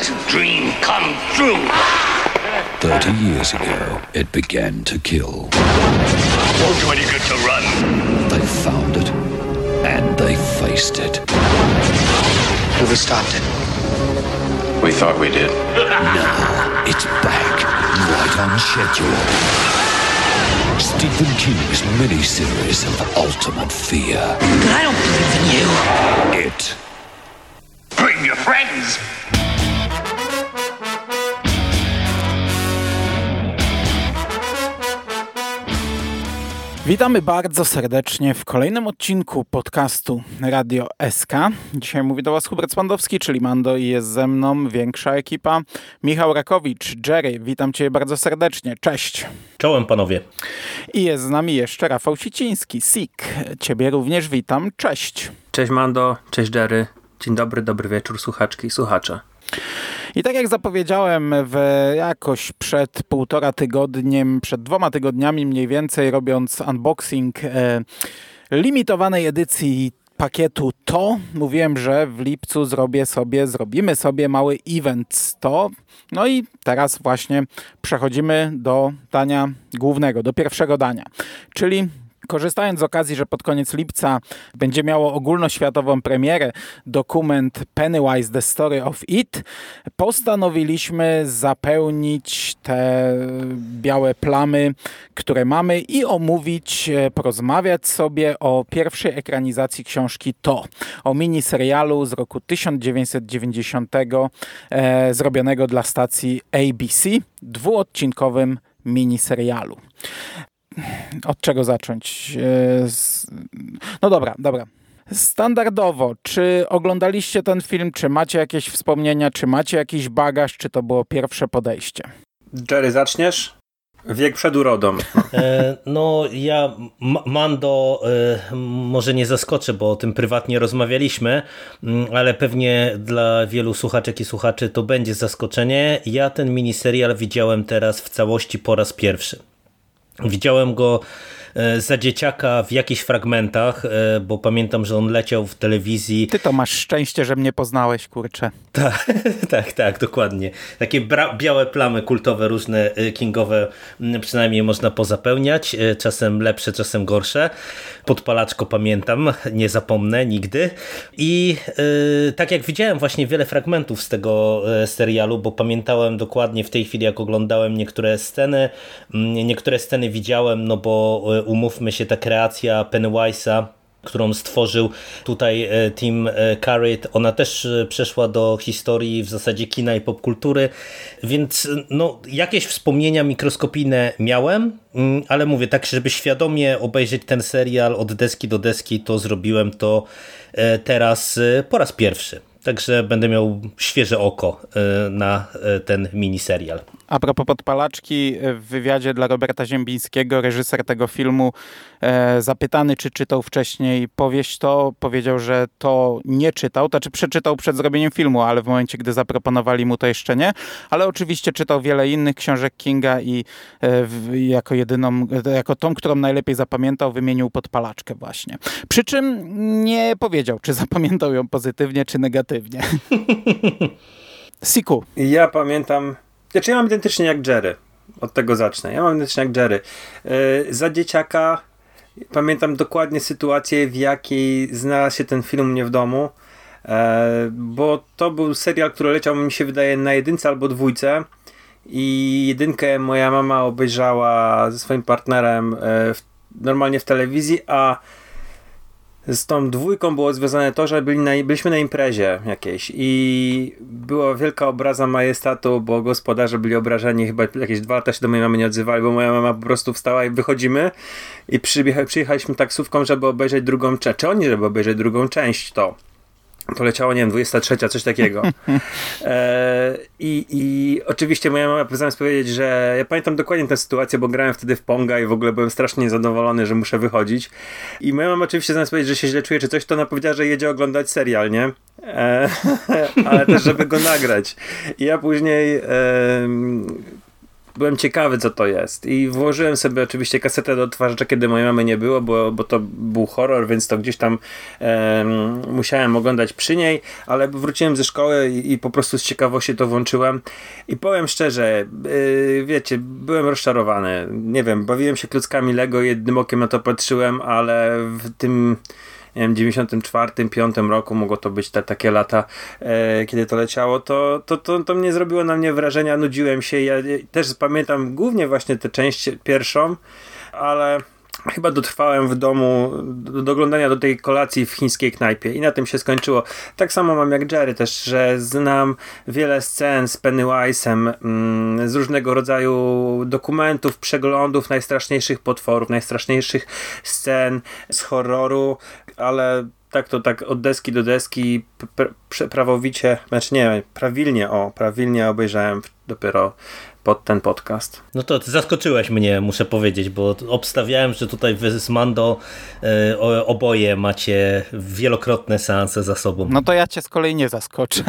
first dream come true. Thirty years ago, it began to kill. Won't do any good to run. They found it, and they faced it. Whoever stopped it. We thought we did. Now it's back, right on schedule. Stephen King's miniseries of Ultimate Fear. But I don't believe in you. It. Bring your friends. Witamy bardzo serdecznie w kolejnym odcinku podcastu Radio SK. Dzisiaj mówi do Was Hubert Spandowski, czyli Mando i jest ze mną większa ekipa. Michał Rakowicz, Jerry, witam Cię bardzo serdecznie. Cześć. Czołem panowie. I jest z nami jeszcze Rafał Siciński, SIK. Ciebie również witam. Cześć. Cześć Mando, cześć Jerry. Dzień dobry, dobry wieczór słuchaczki i słuchacze. I tak jak zapowiedziałem w jakoś przed półtora tygodniem, przed dwoma tygodniami mniej więcej, robiąc unboxing e, limitowanej edycji pakietu to, mówiłem, że w lipcu zrobię sobie, zrobimy sobie mały event 100. No i teraz właśnie przechodzimy do dania głównego, do pierwszego dania, czyli Korzystając z okazji, że pod koniec lipca będzie miało ogólnoświatową premierę dokument Pennywise The Story of It, postanowiliśmy zapełnić te białe plamy, które mamy i omówić, e, porozmawiać sobie o pierwszej ekranizacji książki To, o miniserialu z roku 1990 e, zrobionego dla stacji ABC, dwuodcinkowym miniserialu od czego zacząć? E, no dobra, dobra. Standardowo, czy oglądaliście ten film, czy macie jakieś wspomnienia, czy macie jakiś bagaż, czy to było pierwsze podejście? Jerry, zaczniesz? Wiek przed urodą. E, no ja Mando e, może nie zaskoczę, bo o tym prywatnie rozmawialiśmy, mm, ale pewnie dla wielu słuchaczek i słuchaczy to będzie zaskoczenie. Ja ten miniserial widziałem teraz w całości po raz pierwszy. Widziałem go za dzieciaka w jakichś fragmentach, e, bo pamiętam, że on leciał w telewizji. Ty to masz szczęście, że mnie poznałeś, kurczę. Tak, tak, tak, dokładnie. Takie białe plamy kultowe, różne e, kingowe, przynajmniej można pozapełniać, czasem lepsze, czasem gorsze. Podpalaczko pamiętam, nie zapomnę nigdy. I yy, tak jak widziałem właśnie wiele fragmentów z tego serialu, bo pamiętałem dokładnie w tej chwili, jak oglądałem niektóre sceny, niektóre sceny widziałem, no bo umówmy się, ta kreacja Pennywise'a którą stworzył tutaj Tim Carrot, ona też przeszła do historii w zasadzie kina i popkultury, więc no, jakieś wspomnienia mikroskopijne miałem, ale mówię tak, żeby świadomie obejrzeć ten serial od deski do deski, to zrobiłem to teraz po raz pierwszy. Także będę miał świeże oko na ten miniserial. A propos podpalaczki, w wywiadzie dla Roberta Ziembińskiego, reżyser tego filmu, e, zapytany, czy czytał wcześniej powieść, to powiedział, że to nie czytał, to znaczy przeczytał przed zrobieniem filmu, ale w momencie, gdy zaproponowali mu to jeszcze nie, ale oczywiście czytał wiele innych książek Kinga i e, w, jako jedyną, jako tą, którą najlepiej zapamiętał, wymienił podpalaczkę właśnie. Przy czym nie powiedział, czy zapamiętał ją pozytywnie, czy negatywnie. Siku. Ja pamiętam znaczy ja mam identycznie jak Jerry. Od tego zacznę. Ja mam identycznie jak Jerry. Yy, za dzieciaka pamiętam dokładnie sytuację, w jakiej znalazł się ten film mnie w domu. Yy, bo to był serial, który leciał mi się wydaje na jedynce albo dwójce. I jedynkę moja mama obejrzała ze swoim partnerem yy, w, normalnie w telewizji, a z tą dwójką było związane to, że byli na, byliśmy na imprezie jakiejś i była wielka obraza majestatu, bo gospodarze byli obrażeni, chyba jakieś dwa lata się do mojej mamy nie odzywali, bo moja mama po prostu wstała i wychodzimy i przyjechaliśmy taksówką, żeby obejrzeć drugą część, czy oni, żeby obejrzeć drugą część to to leciało, nie wiem, 23, coś takiego. E, i, I oczywiście moja mama zamiast powiedzieć, że ja pamiętam dokładnie tę sytuację, bo grałem wtedy w Ponga i w ogóle byłem strasznie niezadowolony, że muszę wychodzić. I moja mama oczywiście zamiast powiedzieć, że się źle czuje czy coś, to ona powiedziała, że jedzie oglądać serial, nie? E, ale też, żeby go nagrać. I ja później e, byłem ciekawy, co to jest. I włożyłem sobie oczywiście kasetę do odtwarzacza, kiedy mojej mamy nie było, bo, bo to był horror, więc to gdzieś tam musiałem oglądać przy niej, ale wróciłem ze szkoły i, i, po prostu z ciekawości to włączyłem. I powiem szczerze, yy, wiecie, byłem rozczarowany. Nie wiem, bawiłem się klockami Lego, jednym okiem na to patrzyłem, ale w tym nie wiem, 94, 5 roku, mogło to być te, takie lata, e, kiedy to leciało, to, to, to, to mnie zrobiło na mnie wrażenia, nudziłem się. Ja też pamiętam głównie właśnie tę część pierwszą, ale chyba dotrwałem w domu do, do oglądania do tej kolacji w chińskiej knajpie i na tym się skończyło. Tak samo mam jak Jerry też, że znam wiele scen z Pennywise'em mm, z różnego rodzaju dokumentów, przeglądów najstraszniejszych potworów, najstraszniejszych scen z horroru, ale tak to tak od deski do deski prawowicie, znaczy nie, prawilnie, o, prawilnie obejrzałem dopiero pod ten podcast. No to zaskoczyłeś mnie, muszę powiedzieć, bo obstawiałem, że tutaj wy z Mando e, oboje macie wielokrotne seanse za sobą. No to ja cię z kolei nie zaskoczę,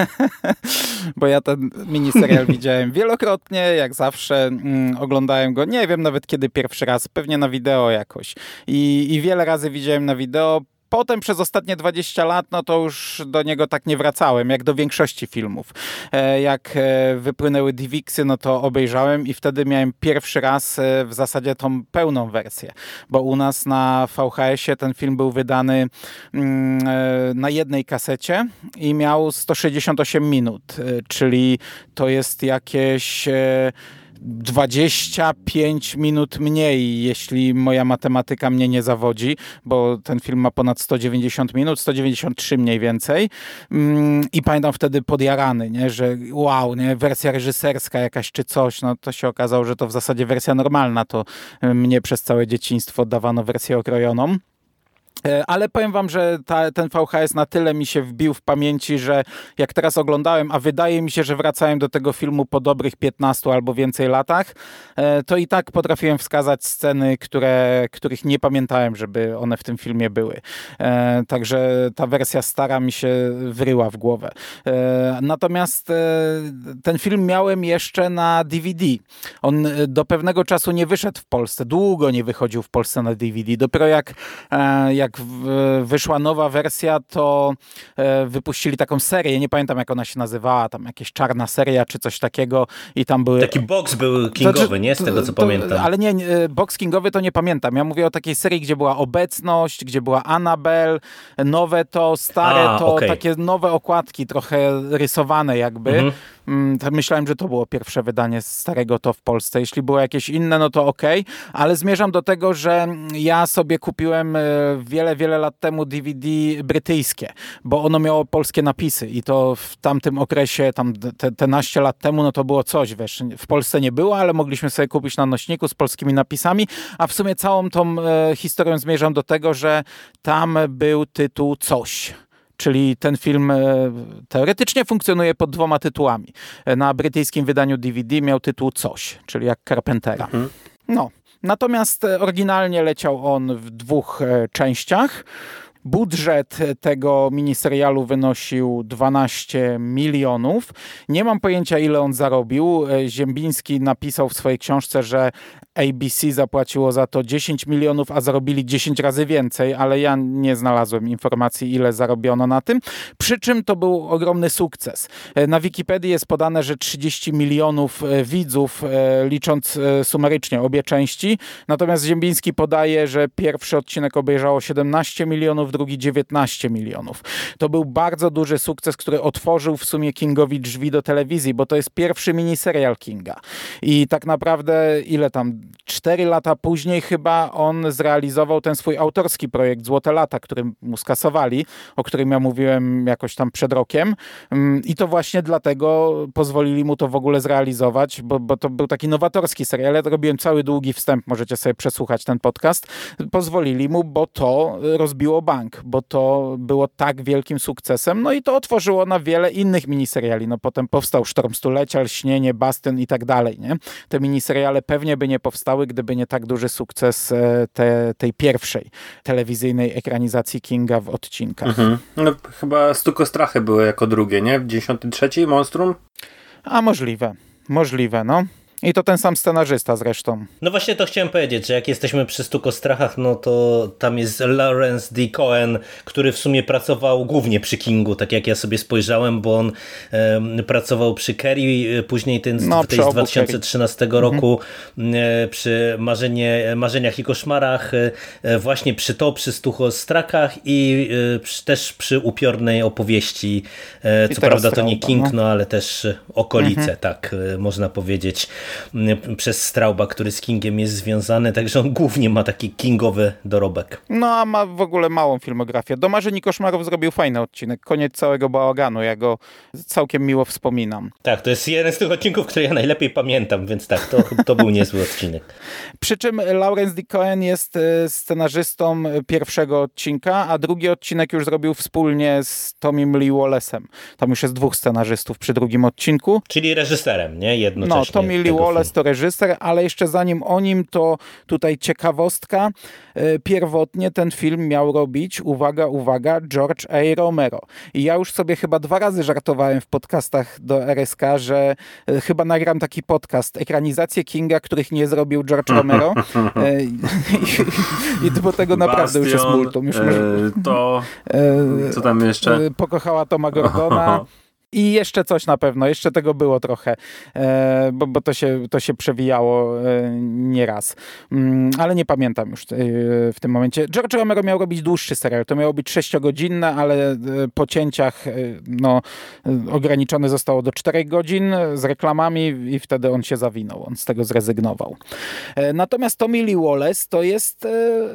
bo ja ten miniserial widziałem wielokrotnie, jak zawsze mm, oglądałem go, nie wiem nawet kiedy pierwszy raz, pewnie na wideo jakoś. I, I wiele razy widziałem na wideo, potem przez ostatnie 20 lat, no to już do niego tak nie wracałem, jak do większości filmów. E, jak e, wypłynęły DivXy, no to obejrzałem i wtedy miałem pierwszy raz e, w zasadzie tą pełną wersję, bo u nas na VHS-ie ten film był wydany mm, na jednej kasecie i miał 168 minut, czyli to jest jakieś 25 minut mniej, jeśli moja matematyka mnie nie zawodzi, bo ten film ma ponad 190 minut, 193 mniej więcej. Mm, I pamiętam wtedy podjarany, nie? że wow, nie? wersja reżyserska jakaś czy coś. No to się okazało, że to w zasadzie wersja normalna. To mnie przez całe dzieciństwo dawano wersję okrojoną. E, ale powiem wam, że ta, ten VHS na tyle mi się wbił w pamięci, że jak teraz oglądałem, a wydaje mi się, że wracałem do tego filmu po dobrych 15 albo więcej latach, e, to i tak potrafiłem wskazać sceny, które, których nie pamiętałem, żeby one w tym filmie były. E, także ta wersja stara mi się wryła w głowę. Natomiast ten film miałem jeszcze na DVD. On do pewnego czasu nie wyszedł w Polsce. Długo nie wychodził w Polsce na DVD. Dopiero jak, jak wyszła nowa wersja, to e, wypuścili taką serię, nie pamiętam jak ona się nazywała, tam jakieś czarna seria czy coś takiego i tam były... Taki box był kingowy, znaczy, nie? Z tego co to, pamiętam. Ale nie, box kingowy to nie pamiętam. Ja mówię o takiej serii, gdzie była obecność, gdzie była Annabelle, nowe to, stare A, to, okay. takie nowe okładki, trochę rysowane jakby. Mhm. Mm, myślałem, że to było pierwsze wydanie starego to w Polsce. Jeśli było jakieś inne, no to ok, ale zmierzam do tego, że ja sobie kupiłem e, wiele, wiele lat temu DVD brytyjskie, bo ono miało polskie napisy i to w tamtym okresie, tam te, te naście lat temu, no to było coś, wiesz, w Polsce nie było, ale mogliśmy sobie kupić na nośniku z polskimi napisami, a w sumie całą tą e, historią zmierzam do tego, że tam był tytuł Coś. Czyli ten film e, teoretycznie funkcjonuje pod dwoma tytułami. E, na brytyjskim wydaniu DVD miał tytuł Coś, czyli jak Carpentera. Mhm. No. Natomiast e, oryginalnie leciał on w dwóch częściach. Budżet tego miniserialu wynosił 12 milionów. Nie mam pojęcia, ile on zarobił. Ziembiński napisał w swojej książce, że ABC zapłaciło za to 10 milionów, a zarobili 10 razy więcej, ale ja nie znalazłem informacji, ile zarobiono na tym. Przy czym to był ogromny sukces. E, na Wikipedii jest podane, że 30 milionów e, widzów, e, licząc sumarycznie obie części. Natomiast Ziembiński podaje, że pierwszy odcinek obejrzało 17 milionów, drugi 19 milionów. To był bardzo duży sukces, który otworzył w sumie Kingowi drzwi do telewizji, bo to jest pierwszy miniserial Kinga. I tak naprawdę ile tam cztery lata później chyba on zrealizował ten swój autorski projekt Złote Lata, który mu skasowali, o którym ja mówiłem jakoś tam przed rokiem. Mm, I to właśnie dlatego pozwolili mu to w ogóle zrealizować, bo, bo to był taki nowatorski serial. Ja robiłem cały długi wstęp, możecie sobie przesłuchać ten podcast. Pozwolili mu, bo to rozbiło bank, bo to było tak wielkim sukcesem. No i to otworzyło na wiele innych miniseriali. No potem powstał Sztorm Stulecia, Lśnienie, Bastion i tak dalej. Nie? Te miniseriale pewnie by nie powstały powstały, gdyby nie tak duży sukces e, te, tej pierwszej telewizyjnej ekranizacji Kinga w odcinkach. Mhm. No, chyba Stukostrachy były jako drugie, nie? W 93 Monstrum? A możliwe, możliwe, no. I to ten sam scenarzysta zresztą. No właśnie to chciałem powiedzieć, że jak jesteśmy przy Stukostrachach, no to tam jest Lawrence D. Cohen, który w sumie pracował głównie przy Kingu, tak jak ja sobie spojrzałem, bo on e, pracował przy Kerry, później ten, no, z 2013 Kerry. roku mhm. e, przy marzenie, Marzeniach i Koszmarach, e, właśnie przy to, przy Stuchostrakach i e, przy, też przy upiornej opowieści. E, co prawda to nie King, no. no ale też okolice, mhm. tak e, można powiedzieć przez Strauba, który z Kingiem jest związany, także on głównie ma taki kingowy dorobek. No a ma w ogóle małą filmografię. Do Marzeni Koszmarów zrobił fajny odcinek, koniec całego bałaganu, ja go całkiem miło wspominam. Tak, to jest jeden z tych odcinków, które ja najlepiej pamiętam, więc tak, to, to był niezły odcinek. Przy czym Lawrence D. Cohen jest e, scenarzystą pierwszego odcinka, a drugi odcinek już zrobił wspólnie z Tomim Lee Wallace'em. Tam już jest dwóch scenarzystów przy drugim odcinku. Czyli reżyserem, nie? Jednocześnie. No, Tommy Lee Wallace to reżyser, ale jeszcze zanim o nim, to tutaj ciekawostka. E, pierwotnie ten film miał robić, uwaga, uwaga, George A. Romero. I ja już sobie chyba dwa razy żartowałem w podcastach do RSK, że e, chyba nagram taki podcast, ekranizację Kinga, których nie zrobił George Romero. E, I, do tego naprawdę Bastion, już jest multum. Już to, co tam jeszcze? Pokochała Toma Gordona. I jeszcze coś na pewno, jeszcze tego było trochę, e, bo, bo to, się, to się przewijało e, nieraz. Mm, ale nie pamiętam już e, w tym momencie. George Romero miał robić dłuższy serial, to miało być sześciogodzinne, ale po cięciach no, ograniczone zostało do czterech godzin z reklamami i wtedy on się zawinął, on z tego zrezygnował. Natomiast Tommy Lee Wallace to jest,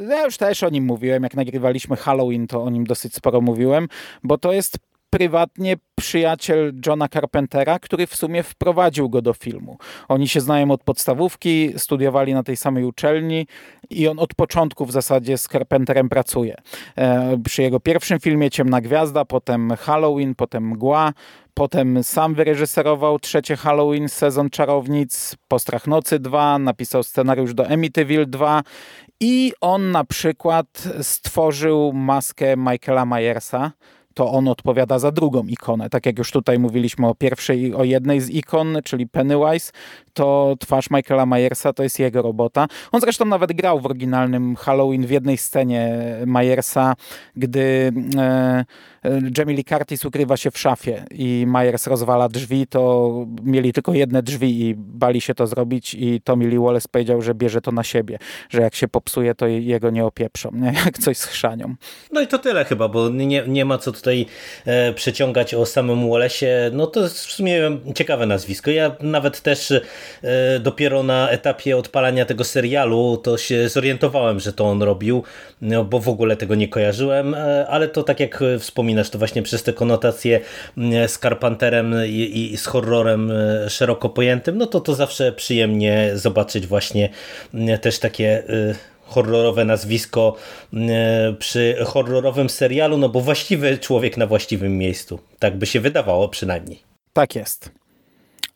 ja już też o nim mówiłem, jak nagrywaliśmy Halloween, to o nim dosyć sporo mówiłem, bo to jest prywatnie przyjaciel Johna Carpentera, który w sumie wprowadził go do filmu. Oni się znają od podstawówki, studiowali na tej samej uczelni i on od początku w zasadzie z Carpenterem pracuje. E, przy jego pierwszym filmie Ciemna Gwiazda, potem Halloween, potem Mgła, Potem sam wyreżyserował trzecie Halloween, sezon Czarownic, Postrach Nocy 2, napisał scenariusz do Amityville 2 i on na przykład stworzył maskę Michaela Myersa, to on odpowiada za drugą ikonę. Tak jak już tutaj mówiliśmy o pierwszej, o jednej z ikon, czyli Pennywise, to twarz Michaela Myersa to jest jego robota. On zresztą nawet grał w oryginalnym Halloween w jednej scenie Myersa, gdy e, Jamie Lee Curtis ukrywa się w szafie i Myers rozwala drzwi, to mieli tylko jedne drzwi i bali się to zrobić i Tommy Lee Wallace powiedział, że bierze to na siebie, że jak się popsuje, to jego nie opieprzą, nie? jak coś z chrzanią. No i to tyle chyba, bo nie, nie ma co tutaj e, przeciągać o samym Wallace'ie. No to jest w sumie ciekawe nazwisko. Ja nawet też E, dopiero na etapie odpalania tego serialu to się zorientowałem, że to on robił, no, bo w ogóle tego nie kojarzyłem, e, ale to tak jak wspominasz, to właśnie przez te konotacje z Carpenterem i, i z horrorem szeroko pojętym, no to to zawsze przyjemnie zobaczyć właśnie też takie horrorowe nazwisko przy horrorowym serialu, no bo właściwy człowiek na właściwym miejscu. Tak by się wydawało przynajmniej. Tak jest.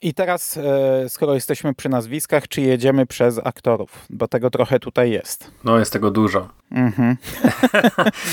I teraz, e, skoro jesteśmy przy nazwiskach, czy jedziemy przez aktorów? Bo tego trochę tutaj jest. No, jest tego dużo. Mhm.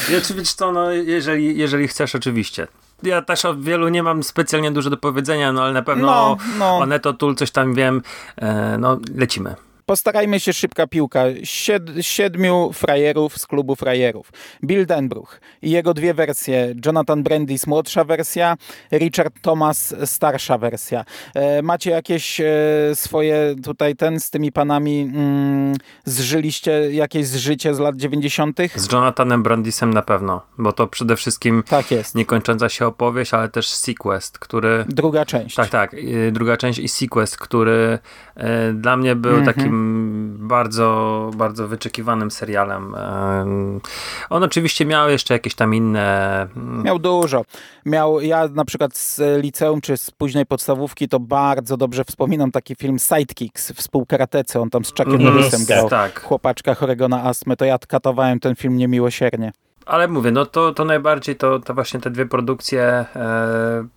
wiesz co, no, jeżeli, jeżeli chcesz, oczywiście. Ja też o wielu nie mam specjalnie dużo do powiedzenia, no ale na pewno no, no. o Neto Tool coś tam wiem. E, no, lecimy postarajmy się szybka piłka. Sied, siedmiu frajerów z klubu frajerów. Bill Denbruch i jego dwie wersje. Jonathan Brandis młodsza wersja, Richard Thomas starsza wersja. E, macie jakieś e, swoje tutaj ten z tymi panami mm, zżyliście jakieś zżycie z lat 90. Z Jonathanem Brandisem na pewno, bo to przede wszystkim tak jest. niekończąca się opowieść, ale też Sequest, który... Druga część. Tak, tak. Druga część i Sequest, który e, dla mnie był mhm. takim bardzo, bardzo wyczekiwanym serialem. On oczywiście miał jeszcze jakieś tam inne... Mm, miał dużo. Miał, ja na przykład z liceum czy z późnej podstawówki to bardzo dobrze wspominam taki film Sidekicks, współkaratecy, on tam z Chuckiem mm, Norrisem grał. Tak. Chłopaczka chorego na astmę, to ja katowałem ten film niemiłosiernie. Ale mówię, no to, to najbardziej to, to właśnie te dwie produkcje e,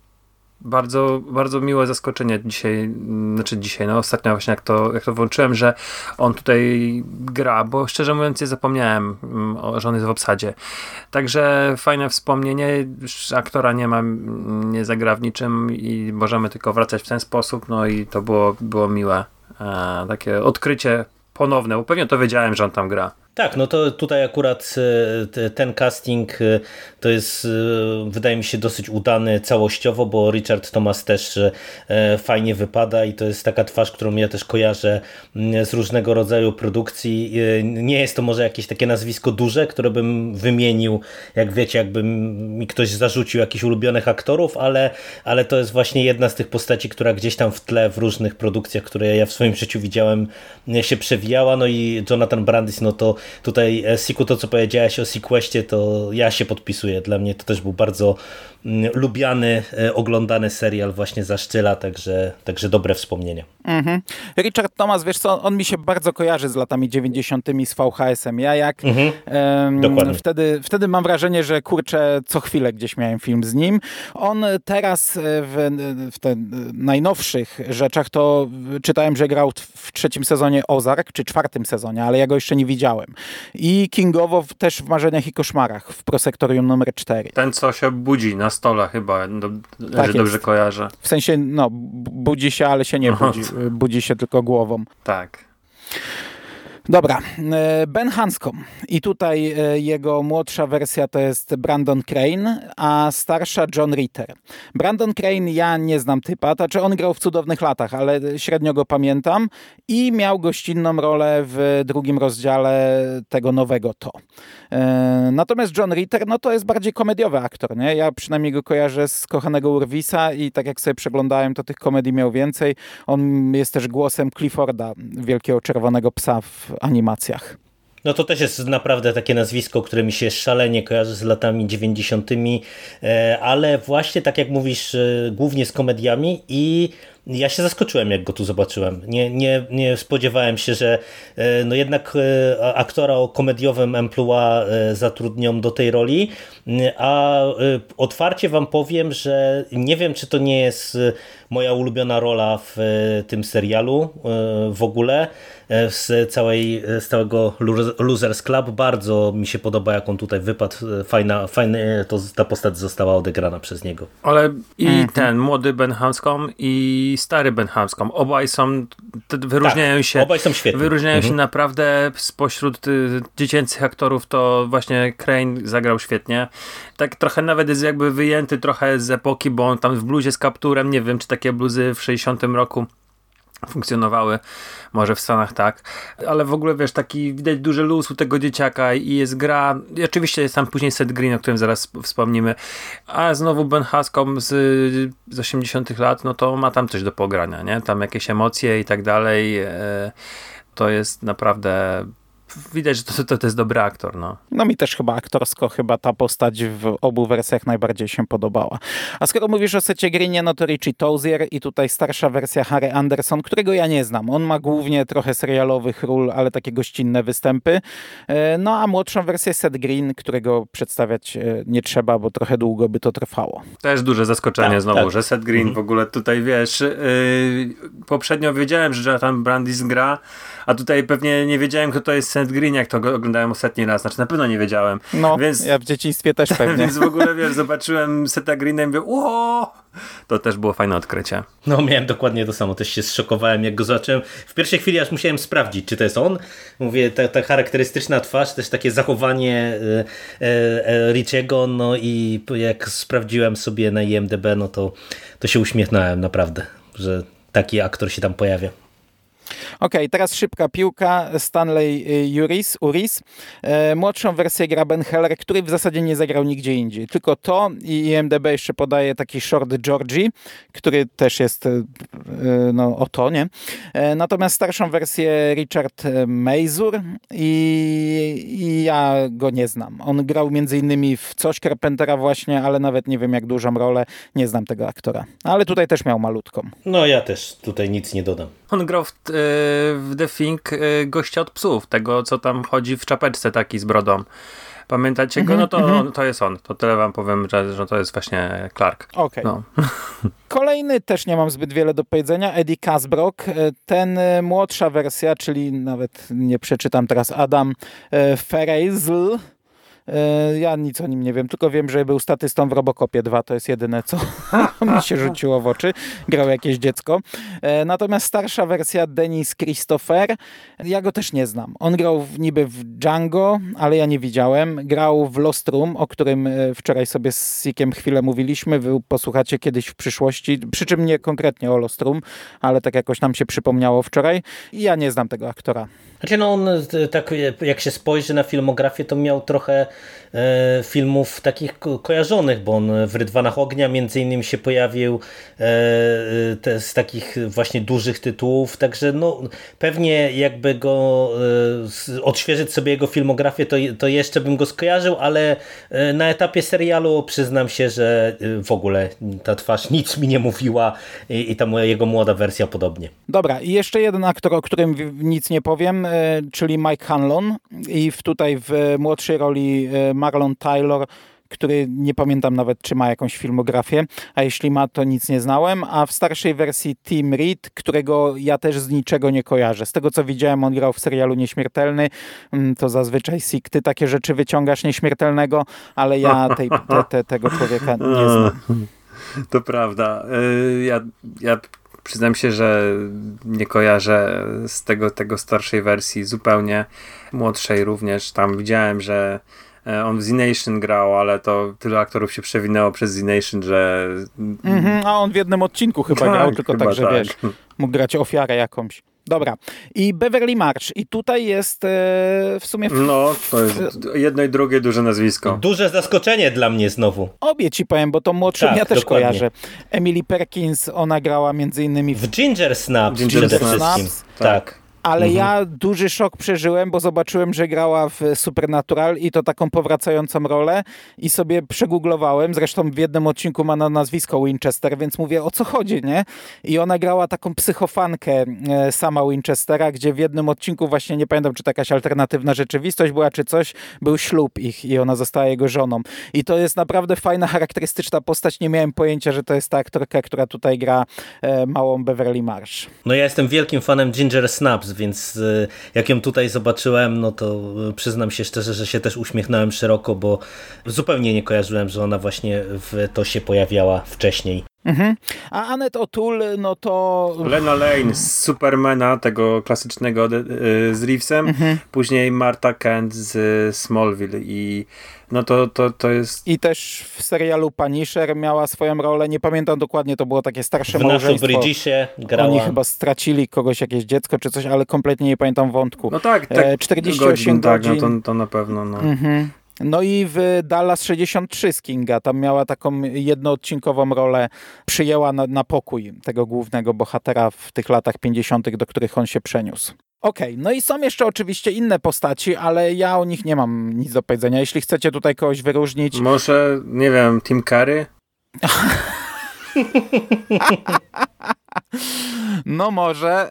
bardzo, bardzo miłe zaskoczenie dzisiaj, znaczy dzisiaj, no ostatnio właśnie jak to, jak to włączyłem, że on tutaj gra, bo szczerze mówiąc nie zapomniałem, mm, że on jest w obsadzie. Także fajne wspomnienie, aktora nie ma, nie zagra w niczym i możemy tylko wracać w ten sposób, no i to było, było miłe. e, takie odkrycie ponowne, bo pewnie to wiedziałem, że on tam gra. Tak, no to tutaj akurat e, ten casting e, to jest, e, wydaje mi się, dosyć udany całościowo, bo Richard Thomas też fajnie wypada i to jest taka twarz, którą ja też kojarzę mm, z różnego rodzaju produkcji. Nie jest to może jakieś takie nazwisko duże, które bym wymienił, jak wiecie, jakby mi ktoś zarzucił jakichś ulubionych aktorów, ale, ale to jest właśnie jedna z tych postaci, która gdzieś tam w tle w różnych produkcjach, które ja w swoim życiu widziałem, się przewijała. No i Jonathan Brandis, no to tutaj e, Siku, to co powiedziałeś o Sequestie, to ja się podpisuję. Dla mnie to też był bardzo lubiany, e, oglądany serial właśnie za szczyla, także, także dobre wspomnienia. Mhm. Richard Thomas, wiesz co, on mi się bardzo kojarzy z latami 90. z VHS-em. Ja jak mhm. um, wtedy, wtedy mam wrażenie, że kurczę, co chwilę gdzieś miałem film z nim. On teraz e, w, w te najnowszych rzeczach to czytałem, że grał w trzecim sezonie Ozark, czy czwartym sezonie, ale ja go jeszcze nie widziałem. I Kingowo też w Marzeniach i Koszmarach w Prosektorium numer 4. Ten, co się budzi na stole chyba, do, tak dobrze kojarzę. W sensie, no, budzi się, ale się nie budzi. Budzi się tylko głową. Tak. Dobra, e, Ben Hanscom i tutaj e, jego młodsza wersja to jest Brandon Crane, a starsza John Ritter. Brandon Crane ja nie znam typa, znaczy on grał w Cudownych Latach, ale średnio go pamiętam i miał gościnną rolę w drugim rozdziale tego nowego To. E, natomiast John Ritter, no to jest bardziej komediowy aktor, nie? Ja przynajmniej go kojarzę z Kochanego Urwisa i tak jak sobie przeglądałem, to tych komedii miał więcej. On jest też głosem Clifforda, wielkiego czerwonego psa w animacjach. No to też jest naprawdę takie nazwisko, które mi się szalenie kojarzy z latami 90., e, ale właśnie tak jak mówisz, e, głównie z komediami i ja się zaskoczyłem, jak go tu zobaczyłem. Nie, nie, nie spodziewałem się, że e, no jednak aktora o komediowym emploi zatrudnią do tej roli, a otwarcie wam powiem, że nie wiem, czy to nie jest moja ulubiona rola w tym serialu w ogóle. E, z, całej, z całego Losers Club. Bardzo mi się podoba, jak on tutaj wypadł. E, fajna, fajnie to, ta postać została odegrana przez niego. Ale i -hmm. ten młody Ben Hanscom i stary Ben Hanscom, obaj są, wyróżniają tak, się. Obaj są świetni. Wyróżniają -hmm. się naprawdę spośród y, dziecięcych aktorów, to właśnie Crane zagrał świetnie. Tak trochę nawet jest jakby wyjęty trochę z epoki, bo on tam w bluzie z kapturem, nie wiem, czy takie bluzy w 60 roku funkcjonowały, może w Stanach tak, ale w ogóle wiesz, taki widać duży luz u tego dzieciaka i jest gra, i oczywiście jest tam później Seth Green, o którym zaraz wspomnimy, a znowu Ben Hascom z, z 80 lat, no to ma tam coś do pogrania, nie? Tam jakieś emocje i tak dalej, e, to jest naprawdę widać, że to, to, to jest dobry aktor. No. no mi też chyba aktorsko chyba ta postać w obu wersjach najbardziej się podobała. A skoro mówisz o Secie Greenie, no to Richie Tozier i tutaj starsza wersja Harry Anderson, którego ja nie znam. On ma głównie trochę serialowych ról, ale takie gościnne występy. E, no a młodszą wersję Seth Green, którego przedstawiać e, nie trzeba, bo trochę długo by to trwało. Też duże zaskoczenie tak, znowu, tak. że Seth Green mhm. w ogóle tutaj, wiesz, yy, poprzednio wiedziałem, że Jonathan Brandis gra, a tutaj pewnie nie wiedziałem, kto to jest Seth Green, jak to oglądałem ostatni raz. Znaczy na pewno nie wiedziałem. No, więc, ja w dzieciństwie też pewnie. więc w ogóle, wiesz, zobaczyłem Seta Greena i mówię, o, to też było fajne odkrycie. No, miałem dokładnie to samo. Też się zszokowałem, jak go zobaczyłem. W pierwszej chwili aż musiałem sprawdzić, czy to jest on. Mówię, ta, ta charakterystyczna twarz, też takie zachowanie e, e, e Richiego, no i jak sprawdziłem sobie na IMDB, no to, to się uśmiechnąłem naprawdę, że taki aktor się tam pojawia. Ok, teraz szybka piłka. Stanley y, Uris, Uris. E, młodszą wersję gra Ben Heller, który w zasadzie nie zagrał nigdzie indziej. Tylko to i IMDB jeszcze podaje taki short Georgie, który też jest e, no, o to, nie? E, natomiast starszą wersję Richard Mazur i, i, ja go nie znam. On grał między innymi w coś Carpentera właśnie, ale nawet nie wiem jak dużą rolę. Nie znam tego aktora. Ale tutaj też miał malutką. No ja też tutaj nic nie dodam. On grał w, w The Thing y, gościa od psów, tego co tam chodzi w czapeczce taki z brodą. Pamiętacie go? Mhm, no to, mhm. to jest on. To tyle wam powiem, że, że to jest właśnie Clark. Okej. Okay. No. Kolejny też nie mam zbyt wiele do powiedzenia. Eddie Casbrock. Y, ten y, młodsza wersja, czyli nawet nie przeczytam teraz Adam Ferreizl E, ja nic o nim nie wiem, tylko wiem, że był statystą w Robocopie 2, to jest jedyne, co mi się rzuciło w oczy. Grał jakieś dziecko. E, natomiast starsza wersja Denis Christopher, ja go też nie znam. On grał w, niby w Django, ale ja nie widziałem. Grał w Lost Room, o którym e, wczoraj sobie z Sikiem chwilę mówiliśmy. Wy posłuchacie kiedyś w przyszłości, przy czym nie konkretnie o Lost Room, ale tak jakoś nam się przypomniało wczoraj. I ja nie znam tego aktora. Znaczy no on, tak jak się spojrzy na filmografię, to miał trochę e, filmów takich ko kojarzonych, bo on w Rydwanach Ognia między innymi się pojawił e, te, z takich właśnie dużych tytułów, także no pewnie jakby go e, odświeżyć sobie jego filmografię, to, to jeszcze bym go skojarzył, ale e, na etapie serialu przyznam się, że e, w ogóle ta twarz nic mi nie mówiła i, i ta moja, jego młoda wersja podobnie. Dobra, i jeszcze jeden aktor, o którym nic nie powiem, E, czyli Mike Hanlon i w, tutaj w młodszej roli e, Marlon Taylor, który nie pamiętam nawet, czy ma jakąś filmografię, a jeśli ma, to nic nie znałem, a w starszej wersji Tim Reed, którego ja też z niczego nie kojarzę. Z tego, co widziałem, on grał w serialu Nieśmiertelny, mm, to zazwyczaj Sik, ty takie rzeczy wyciągasz Nieśmiertelnego, ale ja tej, te, te, tego człowieka nie znam. To prawda. E, ja, ja Przyznam się, że nie kojarzę z tego, tego starszej wersji zupełnie, młodszej również. Tam widziałem, że on w Z-Nation grał, ale to tyle aktorów się przewinęło przez Z-Nation, że... Mm -hmm, a on w jednym odcinku chyba tak, grał, tylko tak, że tak. wiesz, mógł grać ofiarę jakąś. Dobra. I Beverly March. I tutaj jest e, w sumie... W, no, to jest jedno i drugie duże nazwisko. Duże zaskoczenie dla mnie znowu. Obie ci powiem, bo to młodszą tak, ja też dokładnie. kojarzę. Emily Perkins, ona grała między innymi... W, w Ginger Snaps Ginger przede Snaps. wszystkim. tak. tak. Ale mhm. ja duży szok przeżyłem, bo zobaczyłem, że grała w Supernatural i to taką powracającą rolę i sobie przegooglowałem, zresztą w jednym odcinku ma na nazwisko Winchester, więc mówię, o co chodzi, nie? I ona grała taką psychofankę e, sama Winchestera, gdzie w jednym odcinku właśnie, nie pamiętam, czy to jakaś alternatywna rzeczywistość była, czy coś, był ślub ich i ona została jego żoną. I to jest naprawdę fajna, charakterystyczna postać. Nie miałem pojęcia, że to jest ta aktorka, która tutaj gra e, małą Beverly Marsh. No ja jestem wielkim fanem Ginger Snaps, więc y, jak ją tutaj zobaczyłem, no to y, przyznam się szczerze, że się też uśmiechnąłem szeroko, bo zupełnie nie kojarzyłem, że ona właśnie w to się pojawiała wcześniej. Mhm. A Annette O'Toole, no to... Lena Lane z Supermana, tego klasycznego y, z Reevesem, mhm. później Marta Kent z Smallville i no to, to, to jest... I też w serialu Punisher miała swoją rolę, nie pamiętam dokładnie, to było takie starsze w małżeństwo. W Bridgisie grała. Oni chyba stracili kogoś, jakieś dziecko czy coś, ale kompletnie nie pamiętam wątku. No tak, tak 48 godzin. godzin. Tak, no to, to na pewno. No. Mhm. No i w Dallas 63 z Kinga, tam miała taką jednoodcinkową rolę, przyjęła na, na pokój tego głównego bohatera w tych latach 50., do których on się przeniósł. Okej, okay, no i są jeszcze oczywiście inne postaci, ale ja o nich nie mam nic do powiedzenia. Jeśli chcecie tutaj kogoś wyróżnić... Może, nie wiem, Tim Curry? No może,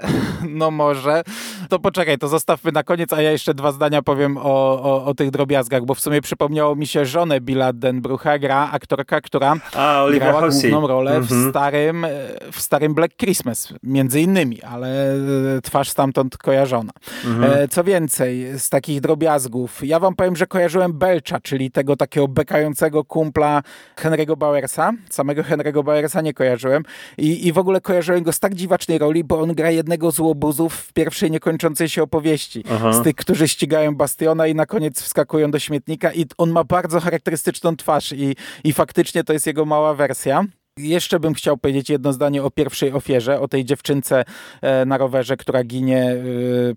no może. To poczekaj, to zostawmy na koniec, a ja jeszcze dwa zdania powiem o, o, o tych drobiazgach, bo w sumie przypomniało mi się żonę Billa Denbrucha, gra aktorka, która a, grała główną rolę mm -hmm. w, mhm. starym, w starym Black Christmas, między innymi, ale e, twarz stamtąd kojarzona. Mm -hmm. Co więcej, z takich drobiazgów, ja wam powiem, że kojarzyłem Belcha, czyli tego takiego bekającego kumpla Henry'ego Bowersa. Samego Henry'ego Bowersa nie kojarzyłem i, i w ogóle kojarzyłem go z tak dziwacznej roli, bo on gra jednego z łobuzów w pierwszej niekończącej się opowieści. Aha. Z tych, którzy ścigają Bastiona i na koniec wskakują do śmietnika i on ma bardzo charakterystyczną twarz i, i faktycznie to jest jego mała wersja. Jeszcze bym chciał powiedzieć jedno zdanie o pierwszej ofierze, o tej dziewczynce e, na rowerze, która ginie e,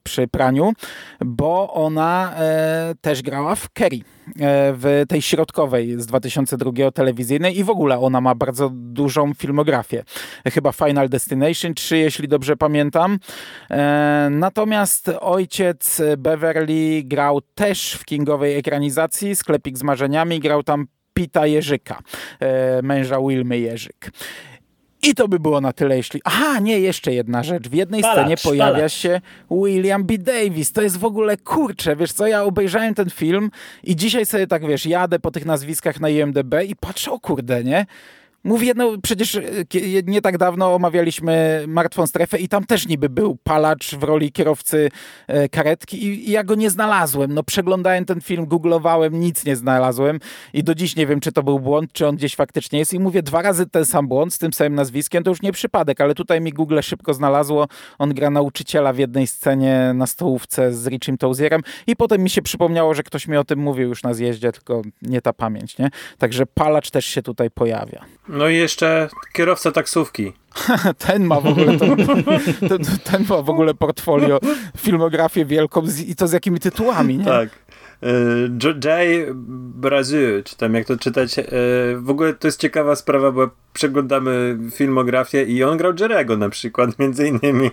przy praniu, bo ona e, też grała w Kerry, w tej środkowej z 2002 telewizyjnej i w ogóle ona ma bardzo dużą filmografię. Chyba Final Destination 3, jeśli dobrze pamiętam. Natomiast ojciec Beverly grał też w kingowej ekranizacji Sklepik z marzeniami, grał tam Pita Jerzyka, e, męża Wilmy Jerzyk. I to by było na tyle, jeśli... Aha, nie, jeszcze jedna rzecz. W jednej palacz, scenie pojawia palacz. się William B. Davis. To jest w ogóle kurcze, wiesz co, ja obejrzałem ten film i dzisiaj sobie tak, wiesz, jadę po tych nazwiskach na IMDB i patrzę, o kurde, nie? Mówię, no przecież e, nie tak dawno omawialiśmy Martwą Strefę i tam też niby był palacz w roli kierowcy e, karetki i, ja go nie znalazłem. No przeglądałem ten film, googlowałem, nic nie znalazłem i do dziś nie wiem, czy to był błąd, czy on gdzieś faktycznie jest i mówię dwa razy ten sam błąd z tym samym nazwiskiem, to już nie przypadek, ale tutaj mi Google szybko znalazło. On gra nauczyciela w jednej scenie na stołówce z Richim Tozierem i potem mi się przypomniało, że ktoś mi o tym mówił już na zjeździe, tylko nie ta pamięć, nie? Także palacz też się tutaj pojawia. No i jeszcze kierowca taksówki. ten ma w ogóle to, ten, ten, ma w ogóle portfolio, filmografię wielką z, i to z jakimi tytułami, nie? Tak. Y, Jay Brazil, czy tam jak to czytać. Y, w ogóle to jest ciekawa sprawa, bo przeglądamy filmografię i on grał Jerego na przykład, między innymi.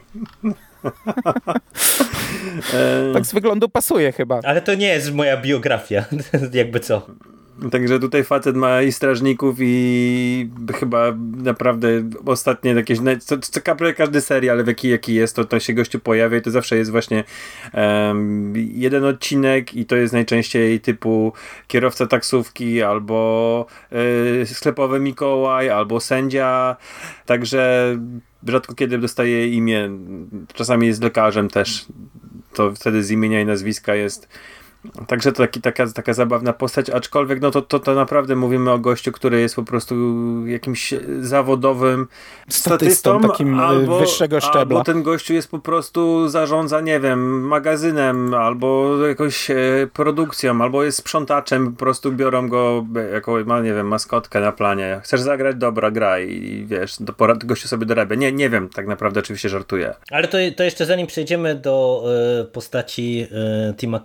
tak z wyglądu pasuje chyba. Ale to nie jest moja biografia, jakby co. Także tutaj facet ma i strażników i chyba naprawdę ostatnie jakieś, co, co każdy serial, jaki, jaki jest, to, to się gościu pojawia i to zawsze jest właśnie um, jeden odcinek i to jest najczęściej typu kierowca taksówki albo y, sklepowy Mikołaj, albo sędzia, także rzadko kiedy dostaje imię, czasami jest lekarzem też, to wtedy z imienia i nazwiska jest Także to taki, taka, taka zabawna postać, aczkolwiek no to, to, to naprawdę mówimy o gościu, który jest po prostu jakimś zawodowym statystą, statystą takim e, albo, wyższego szczebla. Albo ten gościu jest po prostu zarządza, nie wiem, magazynem, albo jakąś e, produkcją, albo jest sprzątaczem, po prostu biorą go jako, ma, nie wiem, maskotkę na planie. Chcesz zagrać? Dobra, graj i wiesz, do pora, gościu sobie dorabia. Nie, nie wiem, tak naprawdę oczywiście żartuję. Ale to, to jeszcze zanim przejdziemy do y, postaci y, Tima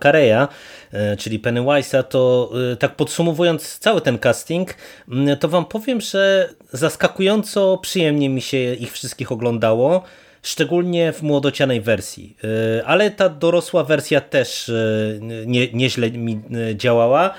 czyli Pennywise'a, to e, tak podsumowując cały ten casting, to wam powiem, że zaskakująco przyjemnie mi się ich wszystkich oglądało szczególnie w młodocianej wersji. E, ale ta dorosła wersja też nie, nieźle mi działała.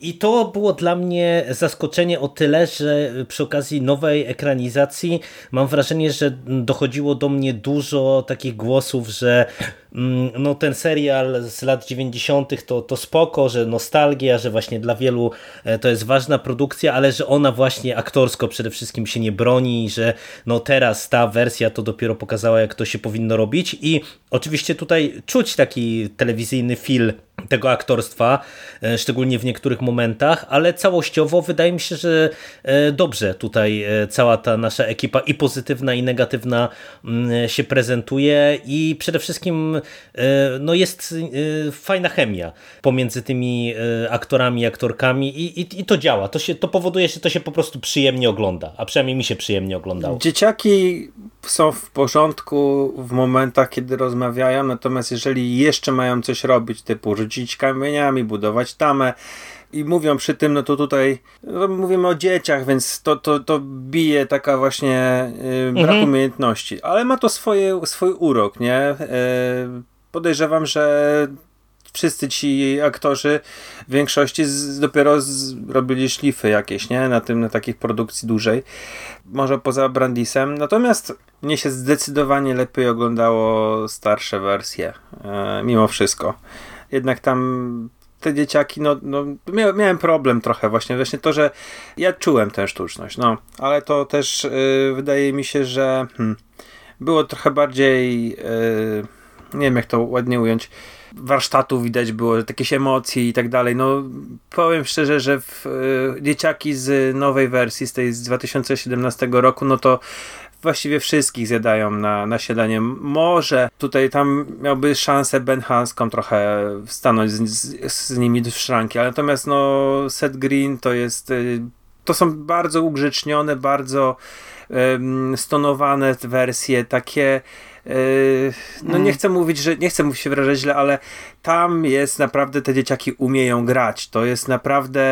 I to było dla mnie zaskoczenie o tyle, że przy okazji nowej ekranizacji mam wrażenie, że dochodziło do mnie dużo takich głosów, że mm, no ten serial z lat 90. to, to spoko, że nostalgia, że właśnie dla wielu e, to jest ważna produkcja, ale że ona właśnie aktorsko przede wszystkim się nie broni, że no teraz ta wersja to dopiero pokazała jak to się powinno robić i oczywiście tutaj czuć taki telewizyjny feel tego aktorstwa, e, szczególnie w niektórych momentach, ale całościowo wydaje mi się, że e, dobrze tutaj e, cała ta nasza ekipa i pozytywna i negatywna mm, się prezentuje i przede wszystkim no jest fajna chemia pomiędzy tymi aktorami aktorkami i, i, i to działa. To, się, to powoduje, że to się po prostu przyjemnie ogląda, a przynajmniej mi się przyjemnie oglądało. Dzieciaki są w porządku w momentach, kiedy rozmawiają, natomiast jeżeli jeszcze mają coś robić, typu rzucić kamieniami, budować tamę i mówią przy tym, no to tutaj no mówimy o dzieciach, więc to, to, to bije taka właśnie yy, brak mhm. umiejętności, ale ma to swoje, swój urok, nie? Yy, podejrzewam, że wszyscy ci aktorzy w większości z, dopiero z, robili szlify jakieś, nie? Na tym, na takich produkcji dłużej. Może poza Brandisem. Natomiast mnie się zdecydowanie lepiej oglądało starsze wersje, e, mimo wszystko. Jednak tam te dzieciaki, no, no miałem problem trochę właśnie, właśnie to, że ja czułem tę sztuczność, no, ale to też y, wydaje mi się, że hmm, było trochę bardziej, y, nie wiem jak to ładnie ująć, warsztatu widać było, jakieś emocje i tak dalej. No powiem szczerze, że w, y, dzieciaki z nowej wersji, z tej z 2017 roku, no to właściwie wszystkich zjadają na, na siadanie. Może tutaj tam miałby szansę Ben Hanscom trochę stanąć z, z, z nimi w szranki, ale natomiast no Seth Green to jest y, to są bardzo ugrzecznione, bardzo um, stonowane wersje, takie yy, no nie mm. chcę mówić, że nie chcę mówić się wyrażać źle, ale tam jest naprawdę te dzieciaki umieją grać. To jest naprawdę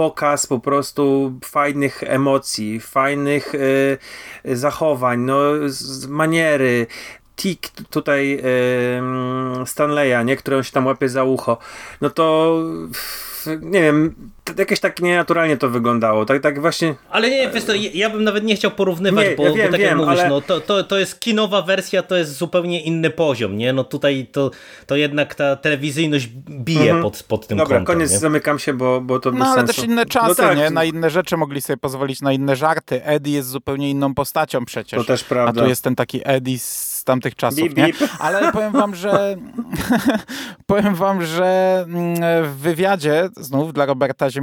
pokaz po prostu fajnych emocji, fajnych y, zachowań, no, z, maniery, tik tutaj y, Stanleya, nie, który on się tam łapie za ucho, no to nie wiem, jakieś tak nienaturalnie to wyglądało. Tak, tak właśnie. Ale nie, wiesz to, ja bym nawet nie chciał porównywać, Nie, bo, ja wiem, bo tak wiem, jak mówisz, ale- no, to, to, to jest kinowa wersja, to jest zupełnie inny poziom, nie? No tutaj to, to jednak ta telewizyjność bije pod, pod tym Dobra, kątem. koniec, nie? zamykam się, bo, bo to No ale sensu. też inne czasy, no tak, nie? Na inne rzeczy mogli sobie pozwolić, na inne żarty. Eddie jest zupełnie inną postacią przecież. To też prawda. A tu jest ten taki Eddie z tamtych czasów, Bip, nie? bip. Ale powiem wam, że powiem wam, że mm, w wywiadzie znów dla Roberta Ziembińskiego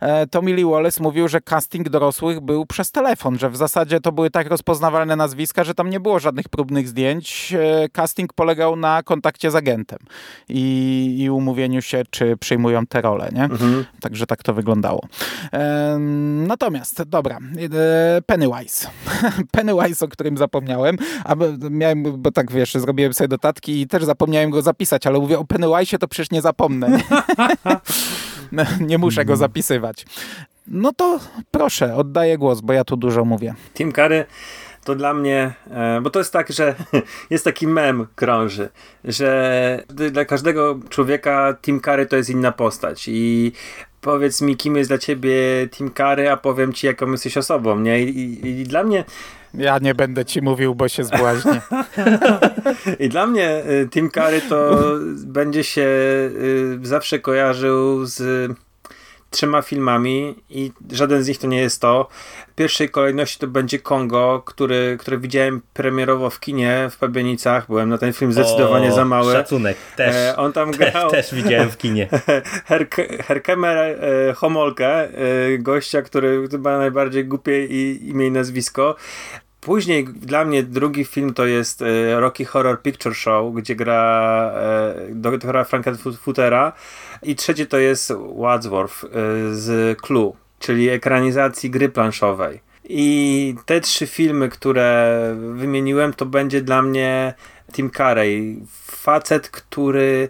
e, Tommy Lee Wallace mówił, że casting dorosłych był przez telefon, że w zasadzie to były tak rozpoznawalne nazwiska, że tam nie było żadnych próbnych zdjęć. E, Casting polegał na kontakcie z agentem i, i umówieniu się, czy przyjmują te role, nie? Także tak to wyglądało. Em, Natomiast, dobra, e, Pennywise. Pennywise, o którym zapomniałem, a bo- miałem, bo tak wiesz, zrobiłem sobie dotatki i też zapomniałem go zapisać, ale mówię o Pennywise'ie, to przecież nie zapomnę. Nie, muszę go zapisywać. No to proszę, oddaję głos, bo ja tu dużo mówię. Tim Curry to dla mnie, e, bo to jest tak, że jest taki mem krąży, że dla każdego człowieka Tim Curry to jest inna postać i powiedz mi, kim jest dla ciebie Tim Curry, a powiem ci, jaką jesteś osobą, nie? I, i, i dla mnie Ja nie będę ci mówił, bo się zbłaźnię. I dla mnie y, Tim Curry to będzie się y, zawsze kojarzył z trzema filmami i żaden z nich to nie jest to. W pierwszej kolejności to będzie Kongo, który, który widziałem premierowo w kinie w Pabienicach. Byłem na ten film zdecydowanie O, za mały. Szacunek, też. E, on tam Te, grał też widziałem w kinie. Herk- Herkemer e, Homolkę, e, gościa, który chyba najbardziej głupie i, imię i nazwisko. Później dla mnie drugi film to jest e, Rocky Horror Picture Show, gdzie gra e, doktora Frankfurtera i trzecie to jest Wadsworth e, z Clue, czyli ekranizacji gry planszowej. I te trzy filmy, które wymieniłem, to będzie dla mnie Tim Curry. Facet, który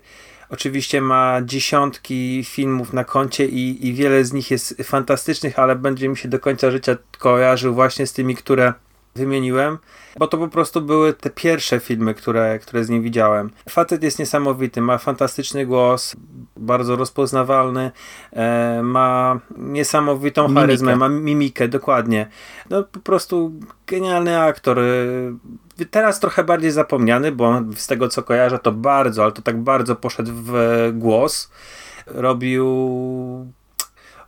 oczywiście ma dziesiątki filmów na koncie i, i wiele z nich jest fantastycznych, ale będzie mi się do końca życia kojarzył właśnie z tymi, które wymieniłem, bo to po prostu były te pierwsze filmy, które, które z nim widziałem. Facet jest niesamowity, ma fantastyczny głos, bardzo rozpoznawalny, e, ma niesamowitą Mimikę. charyzmę, ma mimikę, dokładnie. No po prostu genialny aktor. E, Teraz trochę bardziej zapomniany, bo on, z tego co kojarzę, to bardzo, ale to tak bardzo poszedł w głos. Robił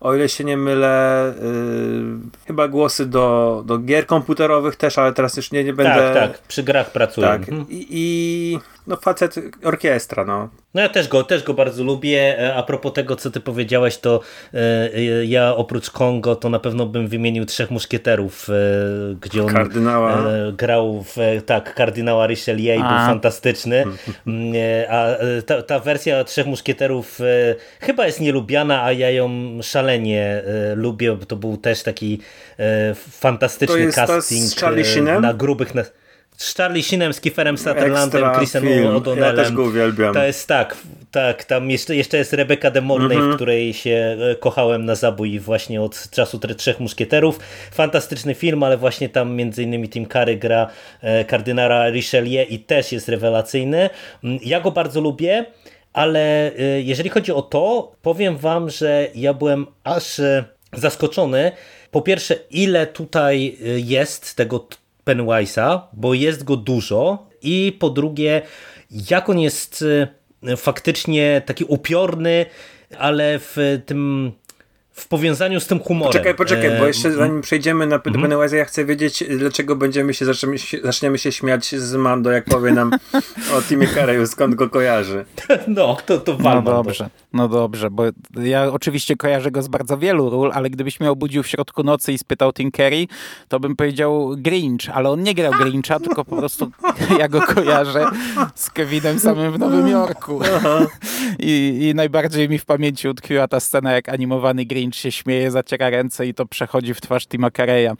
o ile się nie mylę, yy, chyba głosy do, do gier komputerowych też, ale teraz już nie, nie będę. Tak, tak, przy grach pracuję. Tak. Mhm. I, I no facet orkiestra, no. No ja też go, też go bardzo lubię. E, A propos tego, co ty powiedziałeś, to e, e, ja oprócz Kongo to na pewno bym wymienił Trzech Muszkieterów, e, gdzie on Kardynała. e, grał w, tak, kardynała Richelieu i był fantastyczny. Mm, A ta, ta wersja Trzech Muszkieterów chyba jest nielubiana, a ja ją szalenie lubię, bo to był też taki fantastyczny casting na grubych... Na, z Charlie Sheenem, z Kieferem Sutherlandem, Chrisem. O'Donnellem. Ja też go uwielbiam. To jest tak, tak, tam jeszcze, jeszcze jest Rebecca de Mornay, Mhm. w której się e, kochałem na zabój właśnie od czasu Trzech Muszkieterów. Fantastyczny film, ale właśnie tam między innymi Tim Curry gra e, kardynara Richelieu i też jest rewelacyjny. Mm, Ja go bardzo lubię. Ale e, jeżeli chodzi o to, powiem wam, że ja byłem aż zaskoczony. Po pierwsze, ile tutaj jest tego Pennywise'a, bo jest go dużo. I po drugie, jak on jest e, faktycznie taki upiorny, ale w tym w powiązaniu z tym humorem. Poczekaj, poczekaj, bo E, jeszcze zanim przejdziemy na do Pennywise'a, ja chcę wiedzieć, dlaczego będziemy się zaczniemy, się, zaczniemy się śmiać z Mando, jak powie nam o Timie Curry'u, skąd go kojarzy. No, to, to No to. dobrze, no dobrze, bo ja oczywiście kojarzę go z bardzo wielu ról, ale gdybyś mnie obudził w środku nocy i spytał Tim Curry, to bym powiedział Grinch, ale on nie grał Grincha, tylko po prostu ja go kojarzę z Kevinem samym w Nowym Jorku. I, I najbardziej mi w pamięci utkwiła ta scena, jak animowany Grinch się śmieje, zaciera ręce i to przechodzi w twarz Tima Curry'a.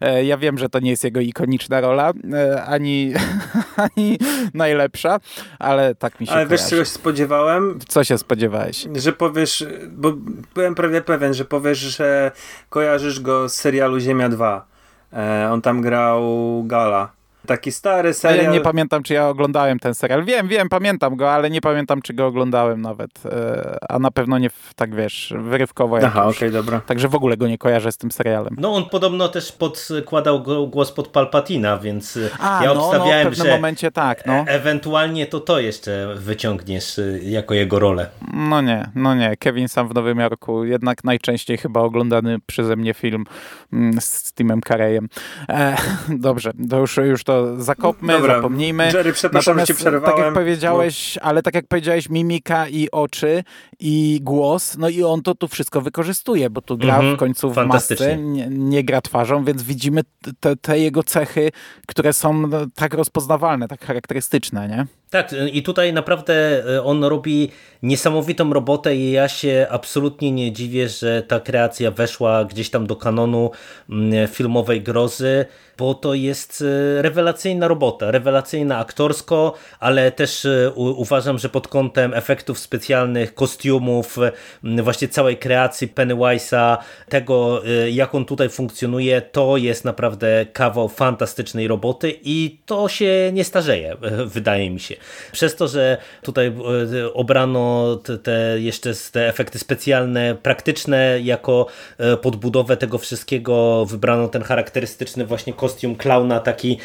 E, Ja wiem, że to nie jest jego ikoniczna rola, e, ani, ani najlepsza, ale tak mi się Ale wiesz, kojarzy. czegoś spodziewałem? Co się spodziewałeś? Że powiesz, bo byłem prawie pewien, że powiesz, że kojarzysz go z serialu Ziemia 2. E, on tam grał Gala. Taki stary serial. Ja nie pamiętam, czy ja oglądałem ten serial. Wiem, wiem, pamiętam go, ale nie pamiętam, czy go oglądałem nawet. E, A na pewno nie w, tak, wiesz, wyrywkowo Aha, okej, dobra. Także w ogóle go nie kojarzę z tym serialem. No on podobno też podkładał głos pod Palpatina, więc y, A, ja no, no, w obstawiałem, pewnym że momencie tak, no. e- ewentualnie to to jeszcze wyciągniesz y, jako jego rolę. No nie, no nie. Kevin sam w Nowym Jorku, jednak najczęściej chyba oglądany przeze mnie film mm, z Timem Careyem. E, dobrze, to już, już to zakopmy, Dobra, zapomnijmy. Jerry, przepraszam, że ci Natomiast, Tak przerwałem. jak powiedziałeś, ale tak jak powiedziałeś, mimika i oczy i głos, no i on to tu wszystko wykorzystuje, bo tu gra Mhm, w końcu w masce, nie, nie gra twarzą, więc widzimy te, te jego cechy, które są no, tak rozpoznawalne, tak charakterystyczne, nie? Tak, i tutaj naprawdę y, on robi niesamowitą robotę i ja się absolutnie nie dziwię, że ta kreacja weszła gdzieś tam do kanonu mm, filmowej grozy, bo to jest y, rewelacyjna robota, rewelacyjna aktorsko, ale też u- uważam, że pod kątem efektów specjalnych, kostiumów, y, właśnie całej kreacji Pennywise'a, tego y, jak on tutaj funkcjonuje, to jest naprawdę kawał fantastycznej roboty i to się nie starzeje, wydaje mi się. Przez to, że tutaj e, obrano te, jeszcze te efekty specjalne, praktyczne jako e, podbudowę tego wszystkiego, wybrano ten charakterystyczny właśnie kostium klauna, taki,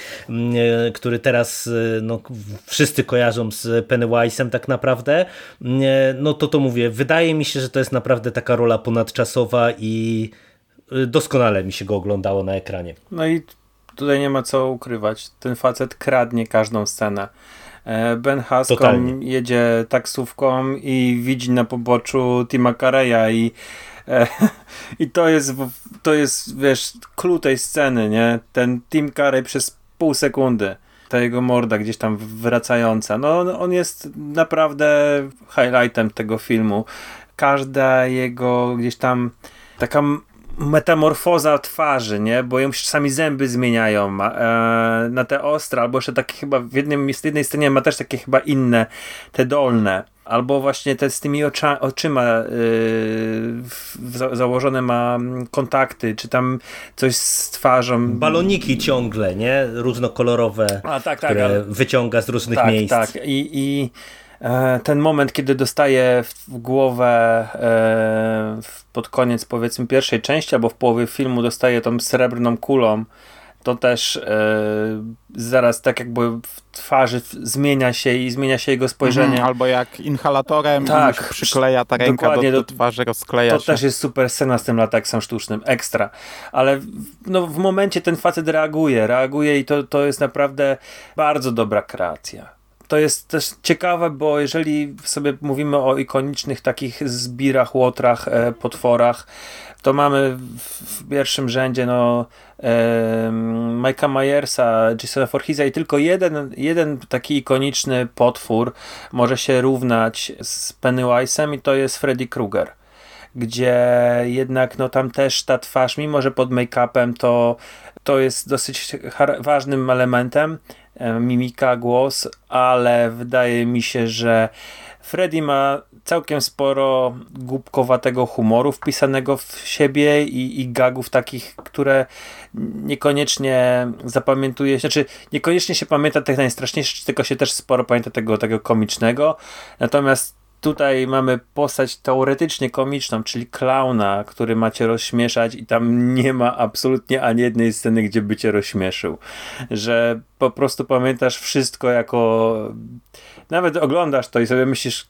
który teraz no, wszyscy kojarzą z Pennywise'em tak naprawdę, no to to mówię, wydaje mi się, że to jest naprawdę taka rola ponadczasowa i e, doskonale mi się go oglądało na ekranie. No i tutaj nie ma co ukrywać. Ten facet kradnie każdą scenę. E, Ben Hascom Totalnie. jedzie taksówką i widzi na poboczu Tima Carreya i e, i to jest, to jest, wiesz, clue tej sceny, nie? Ten Tim Carrey przez pół sekundy. Ta jego morda gdzieś tam wracająca. No, on- on jest naprawdę highlightem tego filmu. Każda jego gdzieś tam taka metamorfoza twarzy, nie? Bo ją się czasami zęby zmieniają e, na te ostre, albo jeszcze takie chyba w jednym, w jednej scenie ma też takie chyba inne, te dolne. Albo właśnie te z tymi ocza, oczyma w, za, założone ma mm, kontakty, czy tam coś z twarzą. Baloniki ciągle, nie? Różnokolorowe, A, tak, tak, które ale- wyciąga z różnych tak, miejsc. Tak, i, i e, ten moment, kiedy dostaje w, głowę e, w, pod koniec powiedzmy pierwszej części, albo w połowie filmu dostaje tą srebrną kulą, to też e, zaraz tak jakby w twarzy zmienia się i zmienia się jego spojrzenie. Mhm, albo jak inhalatorem Tak, przykleja ta ręka do, do twarzy, rozkleja To się. też jest super scena z tym lateksem sztucznym, ekstra. Ale w- no, w momencie ten facet reaguje, reaguje i to, to jest naprawdę bardzo dobra kreacja. To jest też ciekawe, bo jeżeli sobie mówimy o ikonicznych takich zbirach, łotrach, e, potworach, to mamy w, w pierwszym rzędzie no, e, Mike'a Myersa, Jasona Voorheesa i tylko jeden, jeden taki ikoniczny potwór może się równać z Pennywise'em i to jest Freddy Krueger gdzie jednak no tam też ta twarz, mimo że pod make-upem to, to jest dosyć ważnym elementem, e, mimika, głos, ale wydaje mi się, że Freddy ma całkiem sporo głupkowatego humoru wpisanego w siebie i, i gagów takich, które niekoniecznie zapamiętuje, znaczy niekoniecznie się pamięta tych najstraszniejszych, tylko się też sporo pamięta tego, tego komicznego. Natomiast tutaj mamy postać teoretycznie komiczną, czyli klauna, który macie rozśmieszać i tam nie ma absolutnie ani jednej sceny, gdzie by cię rozśmieszył. Że po prostu pamiętasz wszystko jako... Nawet oglądasz to i sobie myślisz,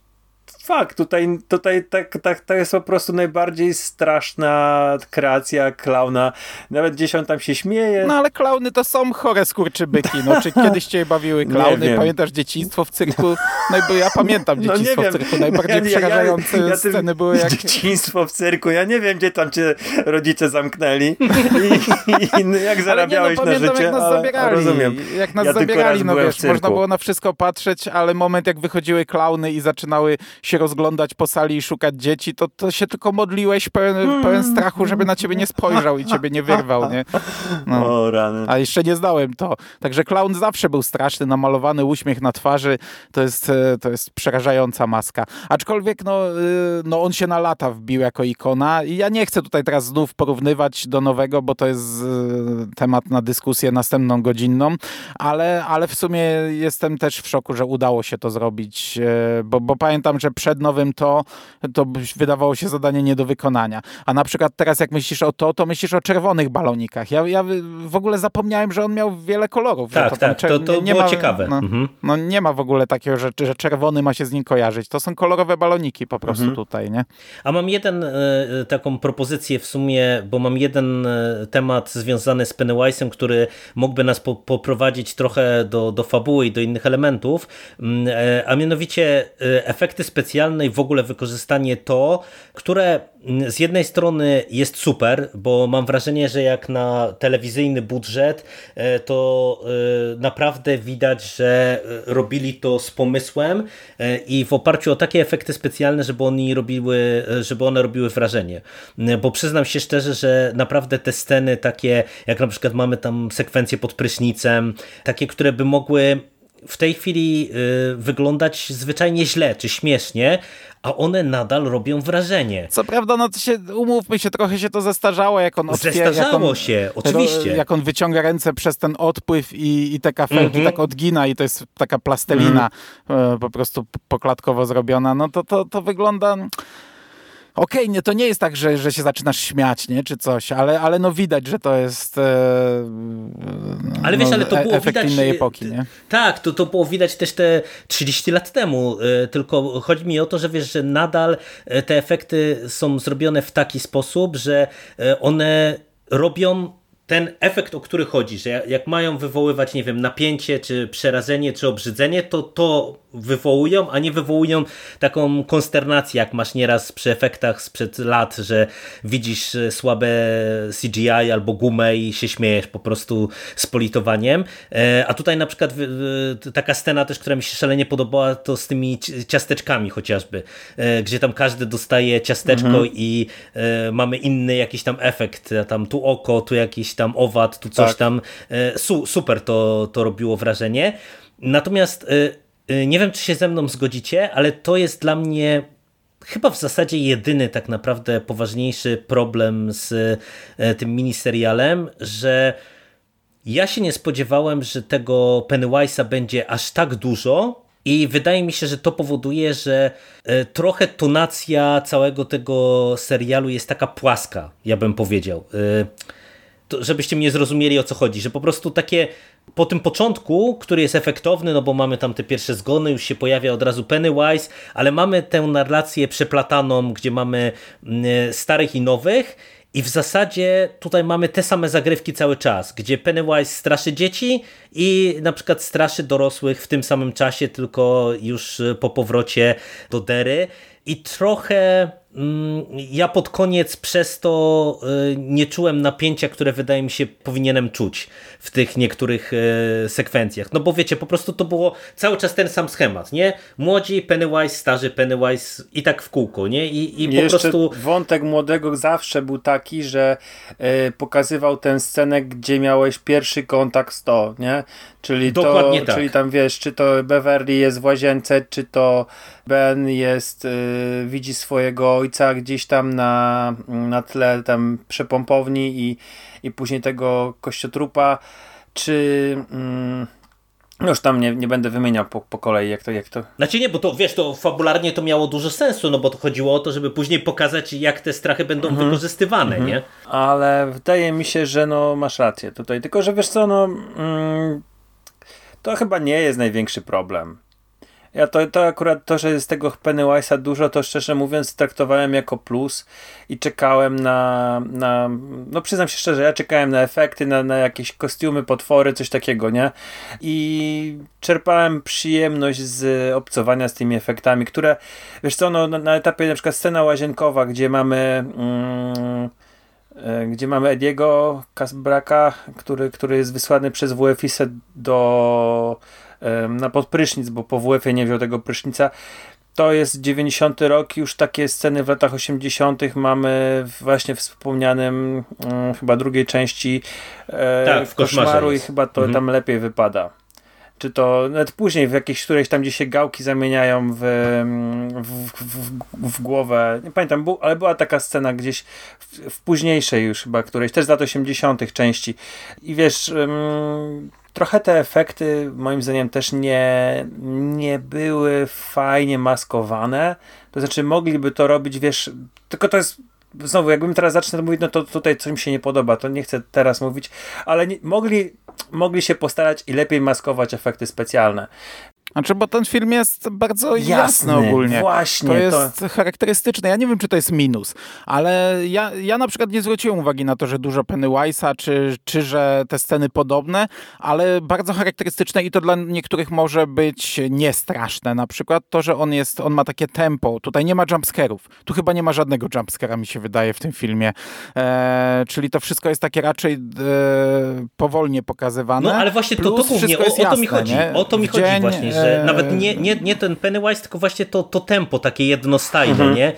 Fakt, tutaj, tutaj tak, tak, to jest po prostu najbardziej straszna kreacja klauna. Nawet gdzieś on tam się śmieje. No ale klauny to są chore skurczybyki. No, czy kiedyś cię bawiły klauny? Pamiętasz dzieciństwo w cyrku? No bo ja pamiętam No nie dzieciństwo wiem. w cyrku. Najbardziej Ja- ja- ja- przerażające ja tym- sceny były jak... Dzieciństwo w cyrku. Ja nie wiem, gdzie tam cię rodzice zamknęli i, i no, jak zarabiałeś nie, na no, pamiętam, życie. jak nas ale, zabierali. Rozumiem. Jak nas Ja zabierali, no wiesz, można było na wszystko patrzeć, ale moment jak wychodziły klauny i zaczynały się się rozglądać po sali i szukać dzieci, to, to się tylko modliłeś pełen, pełen strachu, żeby na ciebie nie spojrzał i ciebie nie wyrwał, nie? No. O rany. A jeszcze nie znałem to. Także clown zawsze był straszny, namalowany uśmiech na twarzy, to jest, e, to jest przerażająca maska. Aczkolwiek no, y, no on się na lata wbił jako ikona i ja nie chcę tutaj teraz znów porównywać do nowego, bo to jest y, temat na dyskusję następną godzinną, ale, ale w sumie jestem też w szoku, że udało się to zrobić, e, bo, bo pamiętam, że przed nowym to, to wydawało się zadanie nie do wykonania. A na przykład teraz jak myślisz o to, to myślisz o czerwonych balonikach. Ja, ja w ogóle zapomniałem, że on miał wiele kolorów. Tak, to, tak, to- to nie, nie było ma, ciekawe. No, Mhm. no nie ma w ogóle takiego, że, że czerwony ma się z nim kojarzyć. To są kolorowe baloniki po prostu Mhm. tutaj, nie? A mam jeden e, taką propozycję w sumie, bo mam jeden e, temat związany z Pennywise'em, który mógłby nas po, poprowadzić trochę do, do fabuły i do innych elementów, Mm, e, a mianowicie efekty specjalne i w ogóle wykorzystanie to, które mm, z jednej strony jest super, bo mam wrażenie, że jak na telewizyjny budżet, e, to e, naprawdę widać, że e, robili to z pomysłem i w oparciu o takie efekty specjalne, żeby, oni robiły, żeby one robiły wrażenie. E, Bo przyznam się szczerze, że naprawdę te sceny takie, jak na przykład mamy tam sekwencje pod prysznicem, takie, które by mogły w tej chwili y, wyglądać zwyczajnie źle czy śmiesznie, a one nadal robią wrażenie. Co prawda, no to się, umówmy się, trochę się to zestarzało, jak on otwiera, jak Zestarzało on, się, oczywiście. Jak on wyciąga ręce przez ten odpływ i, i te kafelki Mhm. tak odgina i to jest taka plastelina e, po prostu pokładkowo zrobiona, no to, to, to wygląda... Okej, nie, to nie jest tak, że, że się zaczynasz śmiać, nie, czy coś, ale, ale no widać, że to jest e, Ale wiesz, no, ale to e- było efekt widać... innej epoki, nie? Tak, to, to było widać też te 30 lat temu, tylko chodzi mi o to, że wiesz, że nadal te efekty są zrobione w taki sposób, że one robią ten efekt, o który chodzi, że jak mają wywoływać, nie wiem, napięcie, czy przerażenie, czy obrzydzenie, to to wywołują, a nie wywołują taką konsternację, jak masz nieraz przy efektach sprzed lat, że widzisz e, słabe CGI albo gumę i się śmiejesz po prostu z politowaniem. E, A tutaj na przykład taka scena też, która mi się szalenie podobała, to z tymi ci- ciasteczkami chociażby, e, gdzie tam każdy dostaje ciasteczko i e, mamy inny jakiś tam efekt, tam tu oko, tu jakiś tam owad, tu coś Tak. tam. E, Su, super to, to robiło wrażenie. Natomiast e, e, nie wiem, czy się ze mną zgodzicie, ale to jest dla mnie chyba w zasadzie jedyny tak naprawdę poważniejszy problem z tym miniserialem, że ja się nie spodziewałem, że tego Pennywise'a będzie aż tak dużo i wydaje mi się, że to powoduje, że trochę tonacja całego tego serialu jest taka płaska, ja bym powiedział. E, to, żebyście mnie zrozumieli o co chodzi, że po prostu takie po tym początku, który jest efektowny, no bo mamy tam te pierwsze zgony, już się pojawia od razu Pennywise, ale mamy tę narrację przeplataną, gdzie mamy mm, starych i nowych i w zasadzie tutaj mamy te same zagrywki cały czas, gdzie Pennywise straszy dzieci i na przykład straszy dorosłych w tym samym czasie, tylko już y, po powrocie do Dery. I trochę ja pod koniec przez to y, nie czułem napięcia, które wydaje mi się powinienem czuć w tych niektórych y, sekwencjach. No bo wiecie, po prostu to było cały czas ten sam schemat, nie? Młodzi, Pennywise, starzy Pennywise i tak w kółko, nie? I, i po Jeszcze prostu... wątek młodego zawsze był taki, że e, pokazywał tę scenę, gdzie miałeś pierwszy kontakt z to, nie? Czyli Dokładnie to, tak. czyli tam wiesz, czy to Beverly jest w łazience, czy to Ben jest, e, widzi swojego ojca gdzieś tam na, na tle tam przepompowni i, i później tego kościotrupa, czy mm, już tam nie, nie będę wymieniał po, po kolei, jak to, jak to Znaczy nie, bo to wiesz, to fabularnie to miało dużo sensu, no bo to chodziło o to, żeby później pokazać, jak te strachy będą Mhm. wykorzystywane, nie? ale wydaje mi się, że no masz rację tutaj. Tylko, że wiesz co, no mm, to chyba nie jest największy problem. Ja to, to akurat to, że jest tego Pennywise'a dużo, to szczerze mówiąc traktowałem jako plus i czekałem na, na no przyznam się szczerze, ja czekałem na efekty, na, na jakieś kostiumy, potwory, coś takiego, nie? I czerpałem przyjemność z obcowania z tymi efektami, które, wiesz co, no na, etapie na przykład scena łazienkowa, gdzie mamy mm, e, gdzie mamy Ediego Kasbraka, który, który jest wysłany przez WFIS do em, na podprysznic, bo po WF-ie nie wziął tego prysznica to jest 90 rok, już takie sceny w latach 80. mamy właśnie w wspomnianym mm, chyba drugiej części e, Tak, w koszmaru i chyba to Mhm. tam lepiej wypada. Czy to nawet później w jakiejś którejś tam, gdzie się gałki zamieniają w, mm, w, w, w głowę. Nie pamiętam, ale była taka scena gdzieś w, późniejszej już chyba którejś, też z lat 80. części. I wiesz, ym, trochę te efekty moim zdaniem też nie, nie były fajnie maskowane. To znaczy mogliby to robić, wiesz, tylko to jest znowu, jakbym teraz zacznę mówić, no to tutaj coś mi się nie podoba, to nie chcę teraz mówić, ale nie, mogli, mogli się postarać i lepiej maskować efekty specjalne. Znaczy, bo ten film jest bardzo jasny, Jasny, ogólnie. właśnie, To jest charakterystyczne. Ja nie wiem, czy to jest minus, ale ja, ja na przykład nie zwróciłem uwagi na to, że dużo Pennywise'a, czy, czy że te sceny podobne, ale bardzo charakterystyczne i to dla niektórych może być niestraszne. Na przykład to, że on jest, on ma takie tempo. Tutaj nie ma jumpscarów. Tu chyba nie ma żadnego jumpscara, mi się wydaje, w tym filmie. E, czyli to wszystko jest takie raczej e, powolnie pokazywane. No ale właśnie to, to Plus głównie, o, to mi chodzi. nie? O to mi W chodzi dzień, właśnie, że e, nawet nie, nie, nie ten Pennywise, tylko właśnie to, to tempo takie jednostajne, Mhm. nie?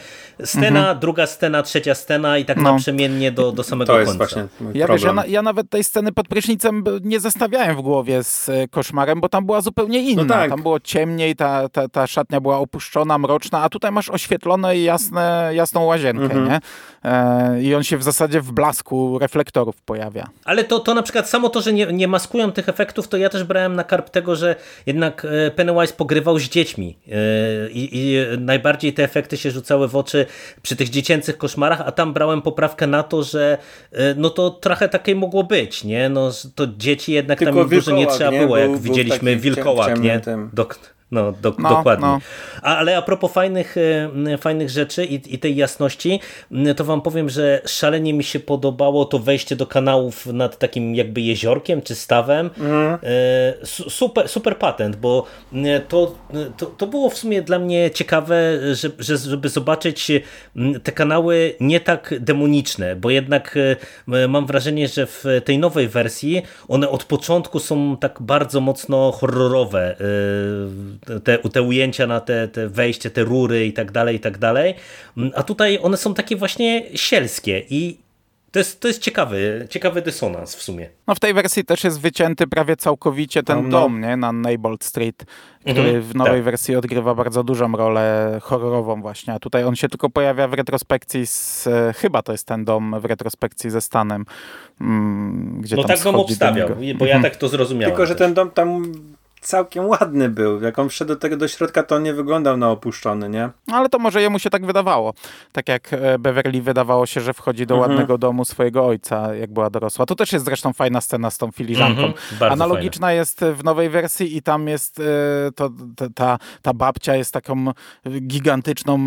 Scena, druga scena, trzecia scena i tak No. naprzemiennie do, do samego To jest końca. właśnie mój Ja, wiesz, ja, na, ja nawet tej sceny pod prysznicem nie zestawiałem w głowie z e, koszmarem, bo tam była zupełnie inna. No tak. Tam było ciemniej, ta, ta, ta szatnia była opuszczona, mroczna, a tutaj masz oświetlone i jasne, jasną łazienkę, Mhm. nie? E, I on się w zasadzie w blasku reflektorów pojawia. Ale to, to na przykład samo to, że nie, nie maskują tych efektów, to ja też brałem na karp tego, że jednak e, Pennywise pogrywał z dziećmi E, i, i najbardziej te efekty się rzucały w oczy przy tych dziecięcych koszmarach, a tam brałem poprawkę na to, że e, no to trochę takiej mogło być, nie? No to dzieci jednak Tylko tam dużo nie trzeba nie? było, Był- jak był widzieliśmy wilkołak, nie? tym. Dok- no, do, No, dokładnie. no. A, ale a propos fajnych, e, fajnych rzeczy i, i tej jasności, m, to wam powiem, że szalenie mi się podobało to wejście do kanałów nad takim jakby jeziorkiem czy stawem. Su- super, super patent, bo to, to, to było w sumie dla mnie ciekawe, że, że, żeby zobaczyć te kanały nie tak demoniczne, bo jednak mam wrażenie, że w tej nowej wersji one od początku są tak bardzo mocno horrorowe. Te, te ujęcia na te, te wejście, te rury i tak dalej, i tak dalej. M, A tutaj one są takie właśnie sielskie i to jest, to jest ciekawy, ciekawy dysonans w sumie. No w tej wersji też jest wycięty prawie całkowicie ten No, no. dom, nie? Na Neibold Street, który Mhm, w nowej tak. wersji odgrywa bardzo dużą rolę horrorową właśnie, a tutaj on się tylko pojawia w retrospekcji z, e, chyba to jest ten dom w retrospekcji ze Stanem, mm, gdzie No tam tak go schodzi do obstawiał, bo ja tak to zrozumiałem. Tylko, że też. ten dom tam całkiem ładny był. Jak on wszedł do tego do środka, to on nie wyglądał na opuszczony, nie? No, Ale to może jemu się tak wydawało. Tak jak e, Beverly wydawało się, że wchodzi do Mhm. ładnego domu swojego ojca, jak była dorosła. To też jest zresztą fajna scena z tą filiżanką. Mhm, Analogiczna jest w nowej wersji i tam jest e, to, ta- ta, babcia jest taką gigantyczną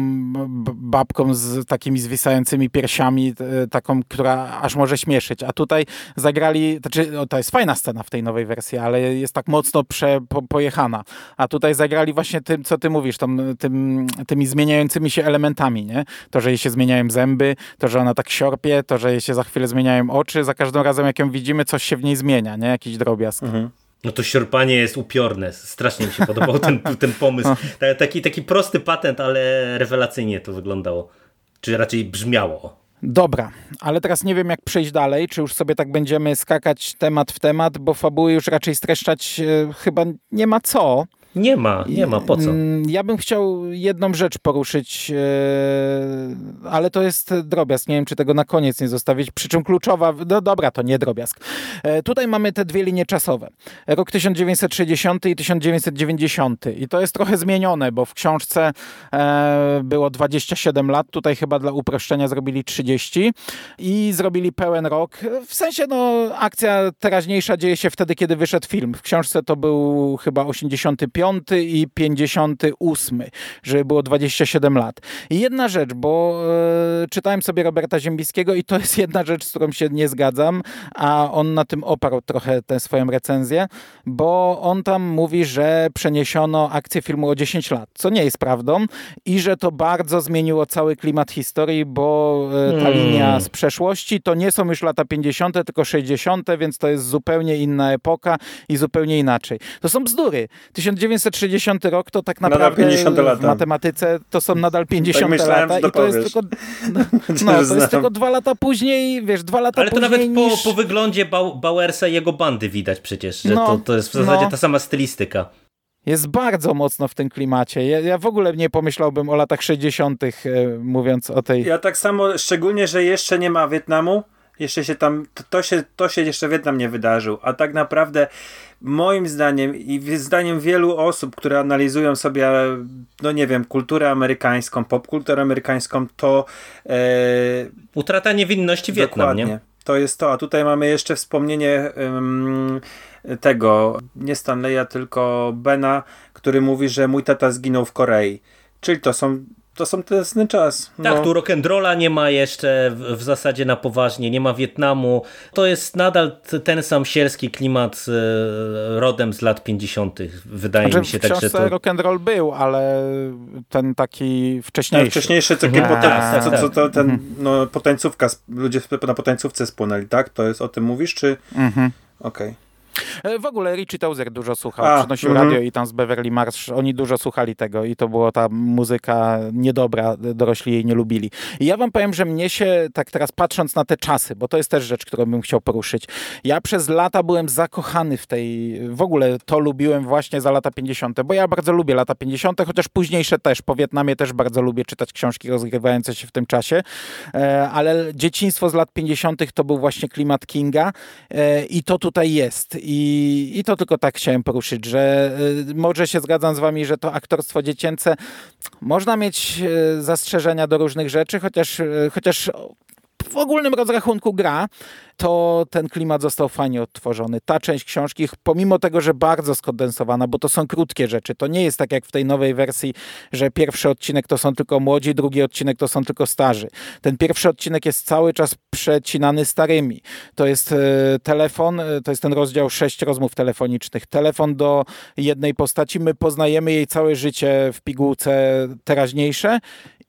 babką z takimi zwisającymi piersiami, e, taką, która aż może śmieszyć. A tutaj zagrali, znaczy o, to jest fajna scena w tej nowej wersji, ale jest tak mocno prze, po, pojechana. A tutaj zagrali właśnie tym, co ty mówisz, tą, tym, tymi zmieniającymi się elementami, nie? To, że jej się zmieniają zęby, to, że ona tak siorpie, to, że jej się za chwilę zmieniają oczy, za każdym razem jak ją widzimy, coś się w niej zmienia, nie? Jakiś drobiazg. No to sierpanie jest upiorne. Strasznie mi się podobał ten, ten pomysł. Ta- Taki, taki prosty patent, ale rewelacyjnie to wyglądało. Czy raczej brzmiało. Dobra, ale teraz nie wiem jak przejść dalej, czy już sobie tak będziemy skakać temat w temat, bo fabuły już raczej streszczać e, chyba nie ma co. Nie ma, nie ma, po co? Mm, Ja bym chciał jedną rzecz poruszyć, e, ale to jest drobiazg. Nie wiem, czy tego na koniec nie zostawić. Przy czym kluczowa, no dobra, to nie drobiazg. E, Tutaj mamy te dwie linie czasowe. Rok 1960 i 1990. I to jest trochę zmienione, bo w książce e, było 27 lat. Tutaj chyba dla uproszczenia zrobili 30 i zrobili pełen rok. W sensie, no, akcja teraźniejsza dzieje się wtedy, kiedy wyszedł film. W książce to był chyba 85 i 58, żeby było 27 lat. I jedna rzecz, bo e, czytałem sobie Roberta Ziembiskiego i to jest jedna rzecz, z którą się nie zgadzam, a on na tym oparł trochę tę swoją recenzję, bo on tam mówi, że przeniesiono akcję filmu o 10 lat, co nie jest prawdą i że to bardzo zmieniło cały klimat historii, bo e, ta Hmm. linia z przeszłości to nie są już lata 50., tylko 60., więc to jest zupełnie inna epoka i zupełnie inaczej. To są bzdury. 1960 rok to tak naprawdę 50 lata. w matematyce to są nadal 50 Tak myślałem, lata że to i to jest tylko no, no, to znam. jest tylko dwa lata później, wiesz, dwa lata Ale to później nawet po, niż... po wyglądzie Bau Bauersa i jego bandy widać przecież, że No, to, to jest w zasadzie no. ta sama stylistyka. Jest bardzo mocno w tym klimacie. Ja, ja w ogóle nie pomyślałbym o latach 60., e, mówiąc o tej. Ja tak samo, szczególnie, że jeszcze nie ma Wietnamu, jeszcze się tam, to, to, się, to się jeszcze Wietnam nie wydarzył, a tak naprawdę moim zdaniem i zdaniem wielu osób, które analizują sobie, no nie wiem, kulturę amerykańską, popkulturę amerykańską, to e, Utrata niewinności Wietnam, dokładnie, nie? to jest to, a tutaj mamy jeszcze wspomnienie em, tego, nie Stanleya, tylko Bena, który mówi, że mój tata zginął w Korei, czyli to są to są ten czas. Tak, no. tu rock'n'rolla nie ma jeszcze w, w zasadzie na poważnie, nie ma Wietnamu. To jest nadal ten sam sierski klimat e, rodem z lat 50. Wydaje Znaczy, mi się w tak, że książce to... rock and roll był, ale ten taki wcześniejszy. Tak, wcześniejsze takie Mhm. potem, Tak, co, tak. co to ten, no, potańcówka, ludzie na potańcówce spłynęli, tak? To jest o tym mówisz, czy? Mhm. Okej. E, W ogóle Richie Tozer dużo słuchał, A, przynosił mhm. radio i tam z Beverly Marsh, oni dużo słuchali tego i to była ta muzyka niedobra, dorośli jej nie lubili. I ja wam powiem, że mnie się, tak teraz patrząc na te czasy, bo to jest też rzecz, którą bym chciał poruszyć, ja przez lata byłem zakochany w tej, w ogóle to lubiłem właśnie za lata 50., bo ja bardzo lubię lata 50., chociaż późniejsze też, po Wietnamie też bardzo lubię czytać książki rozgrywające się w tym czasie, E, ale dzieciństwo z lat 50. to był właśnie klimat Kinga e, i to tutaj jest. I, I to tylko tak chciałem poruszyć, że e, może się zgadzam z wami, że to aktorstwo dziecięce można mieć e, zastrzeżenia do różnych rzeczy, chociaż, e, chociaż w ogólnym rozrachunku gra, to ten klimat został fajnie odtworzony. Ta część książki, pomimo tego, że bardzo skondensowana, bo to są krótkie rzeczy, to nie jest tak jak w tej nowej wersji, że pierwszy odcinek to są tylko młodzi, drugi odcinek to są tylko starzy. Ten pierwszy odcinek jest cały czas przecinany starymi. To jest e, telefon, e, to jest ten rozdział sześć rozmów telefonicznych. Telefon do jednej postaci, my poznajemy jej całe życie w pigułce teraźniejsze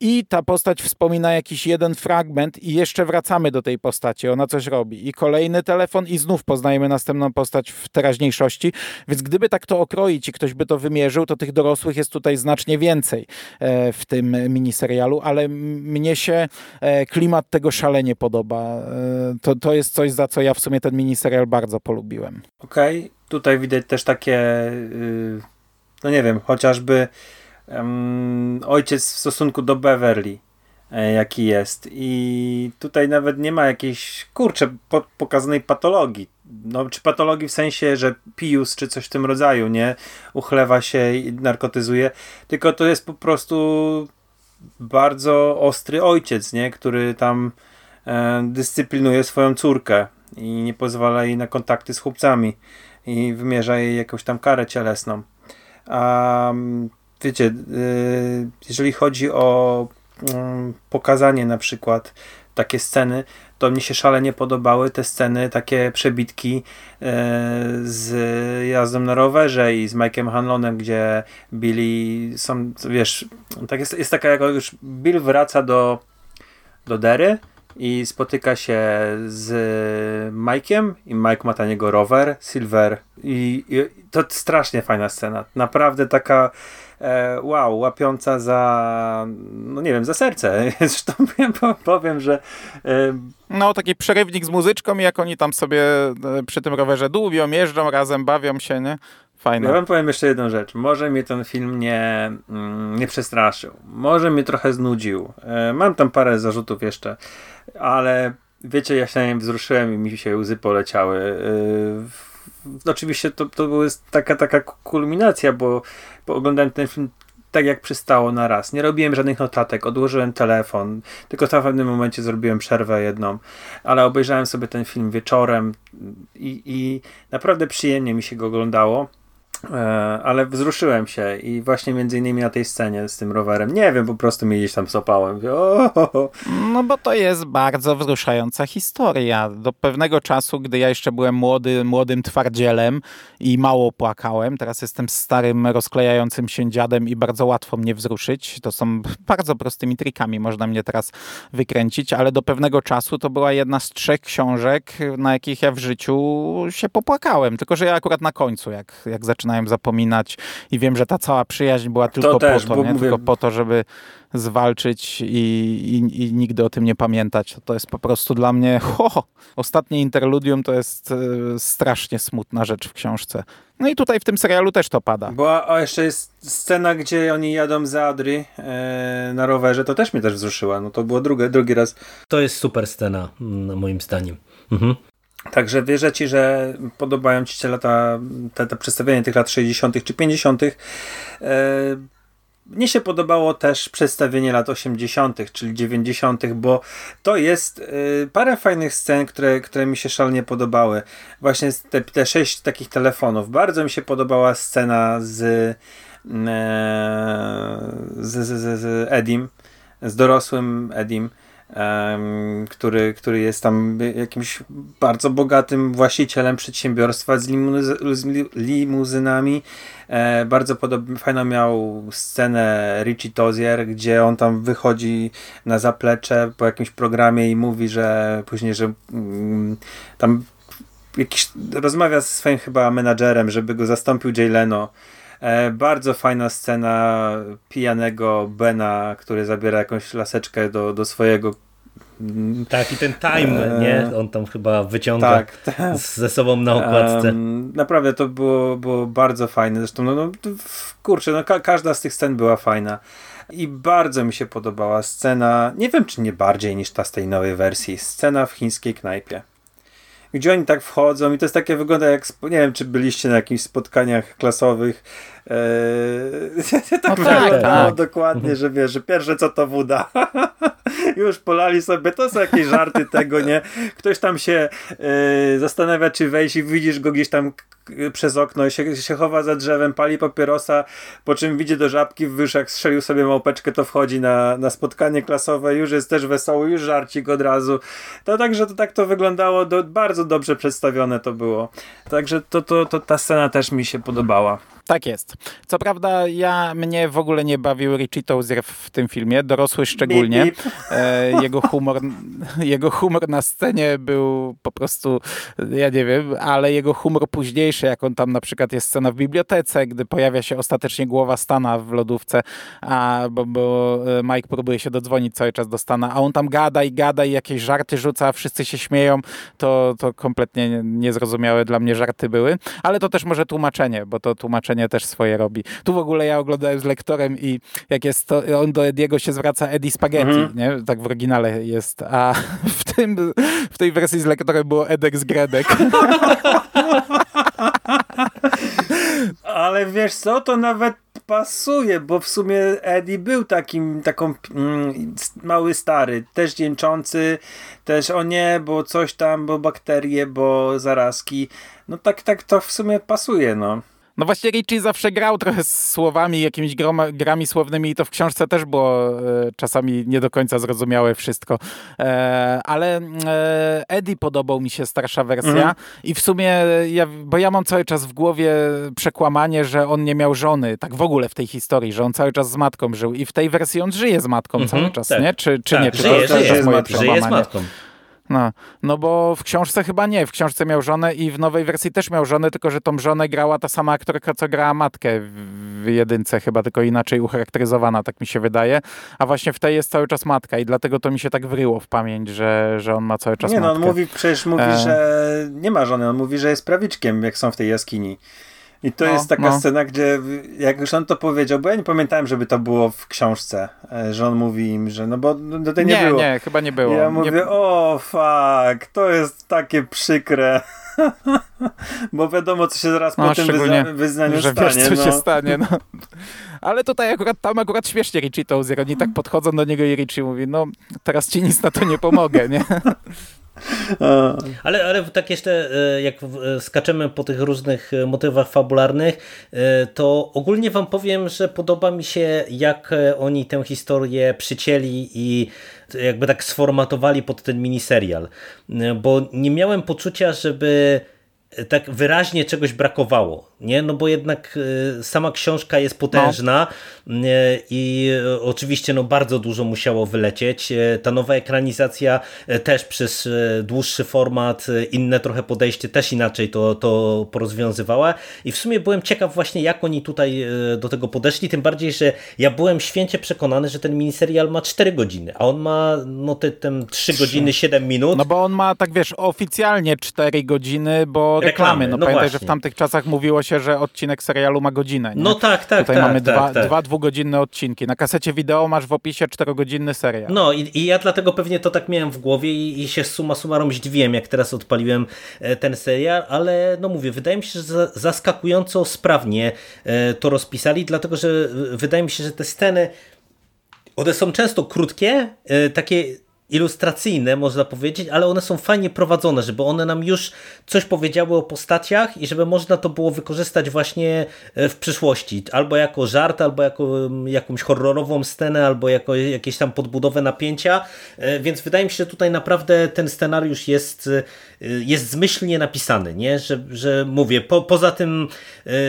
i ta postać wspomina jakiś jeden fragment i jeszcze wracamy do tej postaci, ona coś robi. I kolejny telefon i znów poznajemy następną postać w teraźniejszości, więc gdyby tak to okroić i ktoś by to wymierzył, to tych dorosłych jest tutaj znacznie więcej e, w tym miniserialu, ale mnie się e, klimat tego szalenie podoba. E, To, to jest coś, za co ja w sumie ten miniserial bardzo polubiłem. Okej, tutaj widać też takie, y, no nie wiem, chociażby em, ojciec w stosunku do Beverly, jaki jest. I tutaj nawet nie ma jakiejś, kurczę, po, pokazanej patologii. No, czy patologii w sensie, że Pius czy coś w tym rodzaju, nie? Uchlewa się i narkotyzuje, tylko to jest po prostu bardzo ostry ojciec, nie? Który tam e, dyscyplinuje swoją córkę i nie pozwala jej na kontakty z chłopcami i wymierza jej jakąś tam karę cielesną. A mm, wiecie, y, jeżeli chodzi o pokazanie na przykład takie sceny, to mnie się szalenie podobały te sceny, takie przebitki e, z jazdą na rowerze i z Mike'em Hanlonem, gdzie Billy są, wiesz, tak jest, jest taka, jak już Bill wraca do, do Dery i spotyka się z Mike'iem i Mike ma na niego rower, Silver i, i to strasznie fajna scena, naprawdę taka wow, łapiąca za no nie wiem, za serce zresztą powiem, że e, No, taki przerywnik z muzyczką jak oni tam sobie e, przy tym rowerze dłubią, jeżdżą razem, bawią się, nie? Fajne. Ja wam powiem jeszcze jedną rzecz. Może mnie ten film nie, mm, nie przestraszył. Może mnie trochę znudził. E, Mam tam parę zarzutów jeszcze, ale wiecie, ja się wzruszyłem i mi się łzy poleciały. W- Oczywiście to, to była taka, taka kulminacja, bo, bo oglądałem ten film tak jak przystało na raz. Nie robiłem żadnych notatek, odłożyłem telefon, tylko w pewnym momencie zrobiłem przerwę jedną, ale obejrzałem sobie ten film wieczorem i, i naprawdę przyjemnie mi się go oglądało. E, ale wzruszyłem się i właśnie między innymi na tej scenie z tym rowerem. Nie wiem, po prostu mnie gdzieś tam sopałem. Mówię, o, ho, ho. No bo to jest bardzo wzruszająca historia. Do pewnego czasu, gdy ja jeszcze byłem młody, młodym twardzielem i mało płakałem, teraz jestem starym, rozklejającym się dziadem i bardzo łatwo mnie wzruszyć. To są bardzo prostymi trikami, można mnie teraz wykręcić, ale do pewnego czasu to była jedna z trzech książek, na jakich ja w życiu się popłakałem. Tylko, że ja akurat na końcu, jak, jak zaczynałem zaczynają zapominać i wiem, że ta cała przyjaźń była tylko też, po to, nie? Mówię... tylko po to, żeby zwalczyć i, i, i, nigdy o tym nie pamiętać. To jest po prostu dla mnie ho, ostatnie interludium to jest y, strasznie smutna rzecz w książce. No i tutaj w tym serialu też to pada. Bo a jeszcze jest scena, gdzie oni jadą za Adri e, na rowerze, to też mnie też wzruszyła. No to było drugi, drugi raz. To jest super scena, moim zdaniem. Mhm. Także wierzę ci, że podobają ci się lata, te, te przedstawienie tych lat 60. czy 50. E, mnie się podobało też przedstawienie lat 80., czyli 90., bo to jest y, parę fajnych scen, które, które mi się szalenie podobały. Właśnie te, te sześć takich telefonów. Bardzo mi się podobała scena z, y, z, z, z, z Edim, z dorosłym Edim który, który jest tam jakimś bardzo bogatym właścicielem przedsiębiorstwa z, limuzy z limuzynami. E, bardzo podobnie, fajną miał scenę Richie Tozier, gdzie on tam wychodzi na zaplecze po jakimś programie i mówi, że później, że mm, tam jakiś, rozmawia ze swoim chyba menadżerem, żeby go zastąpił Jay Leno. E, bardzo fajna scena pijanego Bena, który zabiera jakąś laseczkę do, do swojego tak, i ten time, nie? On tam chyba wyciąga tak, tak. ze sobą na okładce. Um, naprawdę to było, było bardzo fajne. Zresztą, no, no kurczę, no, ka każda z tych scen była fajna. I bardzo mi się podobała scena, nie wiem czy nie bardziej niż ta z tej nowej wersji, scena w chińskiej knajpie gdzie oni tak wchodzą i to jest takie wygląda jak, nie wiem czy byliście na jakichś spotkaniach klasowych, eee, tak no tak, tak. dokładnie, że wiesz, że pierwsze co to woda. Już polali sobie, to są jakieś żarty tego, nie? Ktoś tam się e, zastanawia, czy wejść i widzisz go gdzieś tam przez okno i się, się chowa za drzewem, pali papierosa, po czym widzi do żabki, wysz jak strzelił sobie małpeczkę, to wchodzi na, na spotkanie klasowe, już jest też wesoły, już żarcik od razu. To także to tak to wyglądało, do, bardzo dobrze przedstawione to było. Także to, to, to ta scena też mi się podobała. Tak jest. Co prawda ja mnie w ogóle nie bawił Richie Tozier w tym filmie, dorosły szczególnie. Bip, bip. E, jego, humor, jego humor na scenie był po prostu, ja nie wiem, ale jego humor późniejszy, jak on tam na przykład jest scena w bibliotece, gdy pojawia się ostatecznie głowa Stana w lodówce, a, bo, bo e, Mike próbuje się dodzwonić cały czas do Stana, a on tam gada i gada i jakieś żarty rzuca, a wszyscy się śmieją, to, to kompletnie niezrozumiałe dla mnie żarty były, ale to też może tłumaczenie, bo to tłumaczenie też swoje robi. Tu w ogóle ja oglądałem z lektorem i jak jest to, on do Ediego się zwraca Eddie Spaghetti, mhm. nie? Tak w oryginale jest, a w, tym, w tej wersji z lektorem było Edek z Gredek. Ale wiesz co, to nawet pasuje, bo w sumie Eddie był takim, taką mm, mały stary, też dzięczący, też o nie, bo coś tam, bo bakterie, bo zarazki. No tak, tak to w sumie pasuje, no. No właśnie Richie zawsze grał trochę z słowami, jakimiś groma, grami słownymi i to w książce też było e, czasami nie do końca zrozumiałe wszystko. E, ale e, Eddie podobał mi się starsza wersja mhm. i w sumie, ja, bo ja mam cały czas w głowie przekłamanie, że on nie miał żony, tak w ogóle w tej historii, że on cały czas z matką żył i w tej wersji on żyje z matką mhm, cały czas, tak. nie? Czy, czy tak, nie? Czy żyje, to, żyje, żyje, moje żyje z matką. No, no bo w książce chyba nie. W książce miał żonę i w nowej wersji też miał żonę, tylko że tą żonę grała ta sama aktorka, co grała matkę w jedynce, chyba tylko inaczej ucharakteryzowana, tak mi się wydaje. A właśnie w tej jest cały czas matka i dlatego to mi się tak wryło w pamięć, że, że on ma cały czas nie, matkę. Nie, no on mówi, przecież mówi, e... że nie ma żony, on mówi, że jest prawiczkiem, jak są w tej jaskini. I to no, jest taka no. scena, gdzie jak już on to powiedział, bo ja nie pamiętałem, żeby to było w książce, e, że on mówi im, że no bo do tej nie, nie było. Nie, chyba nie było. I ja mówię, nie... o fuck, to jest takie przykre. bo wiadomo, co się zaraz no, po tym wyzna wyznaniu że stanie. Wiesz, co no. się stanie, no. Ale tutaj akurat tam akurat śmiesznie Richie Tozier, oni tak podchodzą do niego i Richie mówi, no teraz ci nic na to nie pomogę, nie? Ale, ale tak jeszcze, e, jak e, skaczemy po tych różnych e, motywach fabularnych, to ogólnie wam powiem, że podoba mi się, jak oni tę historię przycięli i jakby tak sformatowali pod ten miniserial. Bo nie miałem poczucia, żeby tak wyraźnie czegoś brakowało. Nie? No bo jednak y, sama książka jest potężna no. i oczywiście no bardzo dużo musiało wylecieć. Ta nowa ekranizacja też przez dłuższy format, inne trochę podejście też inaczej to, to porozwiązywała i w sumie byłem ciekaw właśnie jak oni tutaj do tego podeszli, tym bardziej, że ja byłem święcie przekonany, że ten miniserial ma 4 godziny, a on ma no te, te 3 godziny 7 minut. No bo on ma tak wiesz oficjalnie 4 godziny, bo reklamy. reklamy. No, no pamiętaj, właśnie. że w tamtych czasach mówiło się, że odcinek serialu ma godzinę. Nie? No tak, tak. Tutaj tak, mamy tak, dwa, tak. dwa dwugodzinne odcinki. Na kasecie wideo masz w opisie czterogodzinny serial. No i, i ja dlatego pewnie to tak miałem w głowie i, i się summa summarum zdziwiłem, jak teraz odpaliłem e, ten serial, ale no mówię, wydaje mi się, że zaskakująco sprawnie e, to rozpisali, dlatego że e, wydaje mi się, że te sceny one są często krótkie, takie ilustracyjne, można powiedzieć, ale one są fajnie prowadzone, żeby one nam już coś powiedziały o postaciach i żeby można to było wykorzystać właśnie e, w przyszłości. Albo jako żart, albo jako jakąś horrorową scenę, albo jako jakieś tam podbudowę napięcia. E, więc wydaje mi się, że tutaj naprawdę ten scenariusz jest, jest zmyślnie napisany, nie? Że, że mówię, po, poza tym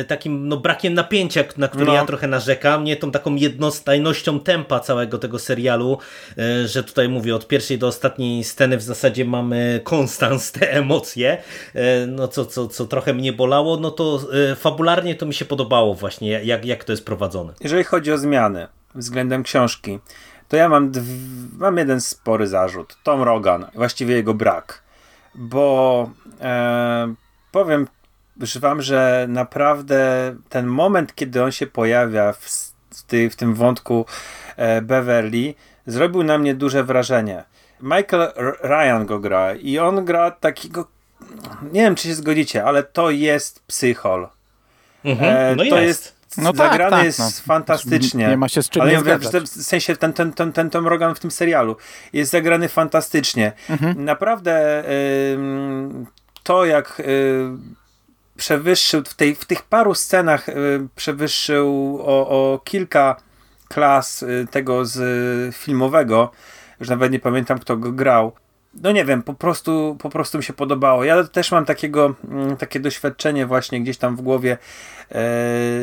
takim no, brakiem napięcia, na który no. ja trochę narzekam, nie tą taką jednostajnością tempa całego tego serialu, że tutaj mówię od pierwszej do ostatniej sceny w zasadzie mamy konstans te emocje, no co, co, co trochę mnie bolało, no to fabularnie to mi się podobało właśnie, jak, jak to jest prowadzone. Jeżeli chodzi o zmiany względem książki, to ja mam, mam jeden spory zarzut. Tom Rogan, właściwie jego brak. Bo e, powiem wam, że naprawdę ten moment, kiedy on się pojawia w, w, ty, w tym wątku e, Beverly, zrobił na mnie duże wrażenie. Michael Ryan go gra i on gra takiego, nie wiem czy się zgodzicie, ale to jest psychol. Mhm, e, no to jest. jest no tak, zagrany tak, jest no. fantastycznie. Nie ma się z czym Ale nie ja w sensie ten, ten, ten, ten Tom Rogan w tym serialu jest zagrany fantastycznie. Mhm. Naprawdę to jak y, przewyższył w, tej, w tych paru scenach y, przewyższył o, o kilka klas y, tego z y, filmowego, już nawet nie pamiętam kto go grał. No nie wiem, po prostu, po prostu mi się podobało. Ja też mam takiego, mm, takie doświadczenie właśnie gdzieś tam w głowie, e,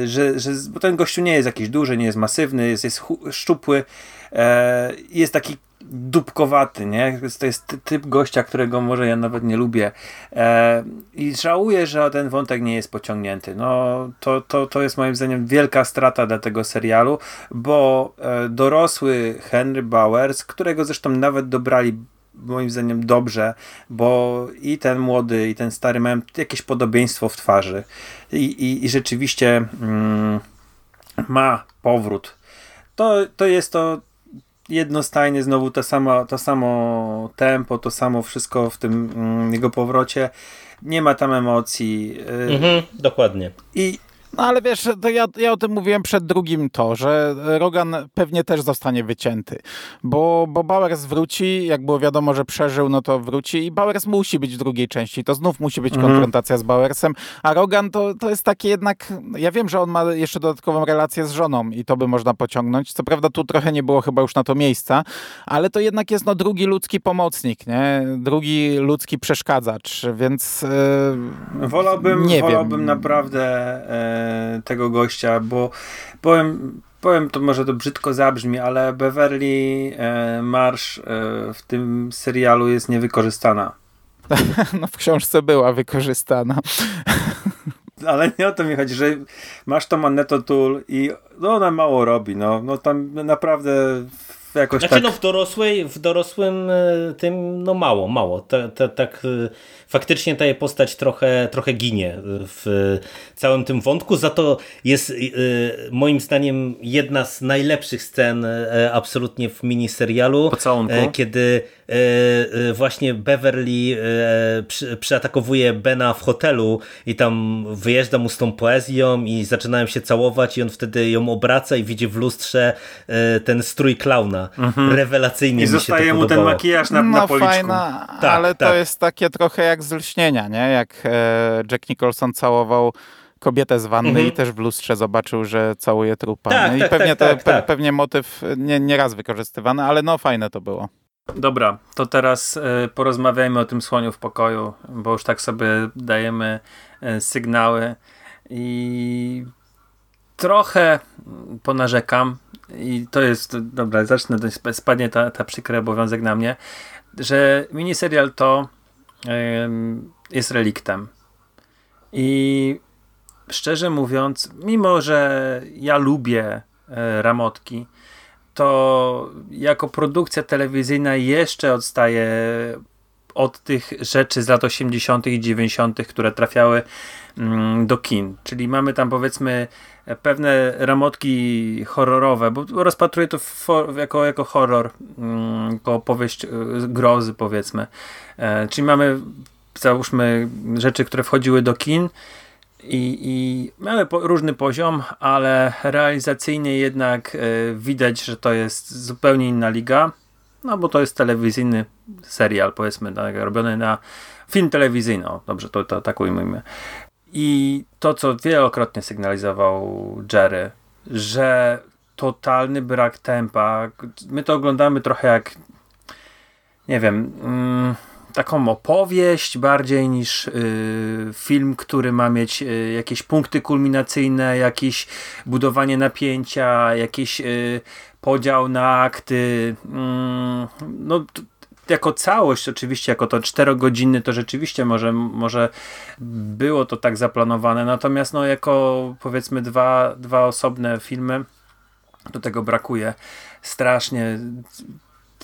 że, że bo ten gościu nie jest jakiś duży, nie jest masywny, jest, jest szczupły, e, jest taki dupkowaty, nie? To jest typ gościa, którego może ja nawet nie lubię. E, I żałuję, że ten wątek nie jest pociągnięty. No, to, to, to jest moim zdaniem wielka strata dla tego serialu, bo dorosły Henry Bowers, którego zresztą nawet dobrali moim zdaniem dobrze, bo i ten młody, i ten stary mają jakieś podobieństwo w twarzy. I, i, i rzeczywiście mm, ma powrót. To, to jest to jednostajnie znowu to samo, to samo tempo, to samo wszystko w tym mm, jego powrocie. Nie ma tam emocji. Y, mhm, dokładnie. I no ale wiesz, to ja, ja o tym mówiłem przed drugim to, że Rogan pewnie też zostanie wycięty, bo, bo Bowers wróci, jak było wiadomo, że przeżył, no to wróci i Bowers musi być w drugiej części, to znów musi być mhm. konfrontacja z Bowersem, a Rogan to, to jest takie jednak, ja wiem, że on ma jeszcze dodatkową relację z żoną i to by można pociągnąć, co prawda tu trochę nie było chyba już na to miejsca, ale to jednak jest no drugi ludzki pomocnik, nie? Drugi ludzki przeszkadzacz, więc yy, wolałbym, nie wolałbym wiem. naprawdę yy tego gościa, bo powiem, powiem to może to brzydko zabrzmi, ale Beverly e, Marsh e, w tym serialu jest niewykorzystana. No w książce była wykorzystana. Ale nie o to mi chodzi, że masz to Manetto Tool i no ona mało robi, no, no tam naprawdę jakoś znaczy tak... no w dorosłej, w dorosłym e, tym no mało, mało. Tak faktycznie ta postać trochę, trochę ginie w całym tym wątku, za to jest moim zdaniem jedna z najlepszych scen absolutnie w miniserialu, Pocałunku. kiedy właśnie Beverly przeatakowuje Bena w hotelu i tam wyjeżdża mu z tą poezją i zaczynają się całować i on wtedy ją obraca i widzi w lustrze ten strój klauna. Mhm. Rewelacyjnie I mi zostaje się to mu ten makijaż na, no, na policzku. Fajna, tak, ale tak. to jest takie trochę jak z lśnienia, nie? Jak e, Jack Nicholson całował kobietę z wanny mhm. i też w lustrze zobaczył, że całuje trupa. Tak, no tak, I pewnie tak, to tak, tak. pewnie motyw nie, nie raz wykorzystywany, ale no fajne to było. Dobra, to teraz y, porozmawiajmy o tym słoniu w pokoju, bo już tak sobie dajemy y, sygnały. i trochę ponarzekam i to jest, dobra, zacznę, spadnie ta, ta przykry obowiązek na mnie, że miniserial to jest reliktem. I szczerze mówiąc, mimo że ja lubię e, ramotki, to jako produkcja telewizyjna jeszcze odstaje od tych rzeczy z lat 80. i 90., które trafiały mm, do kin. Czyli mamy tam powiedzmy pewne ramotki horrorowe, bo rozpatruję to jako, jako horror, mm, jako opowieść y, grozy powiedzmy. E, czyli mamy załóżmy rzeczy, które wchodziły do kin i, i mamy po, różny poziom, ale realizacyjnie jednak e, widać, że to jest zupełnie inna liga, no bo to jest telewizyjny serial, powiedzmy, tak, robiony na film telewizyjny, o, dobrze, to, to tak ujmijmy. I to, co wielokrotnie sygnalizował Jerry, że totalny brak tempa. My to oglądamy trochę jak, nie wiem, mm, taką opowieść bardziej niż y, film, który ma mieć y, jakieś punkty kulminacyjne, jakieś budowanie napięcia, jakiś y, podział na akty. Mm, no, jako całość, oczywiście, jako to czterogodzinny, to rzeczywiście może, może było to tak zaplanowane, natomiast no, jako powiedzmy dwa, dwa osobne filmy, do tego brakuje strasznie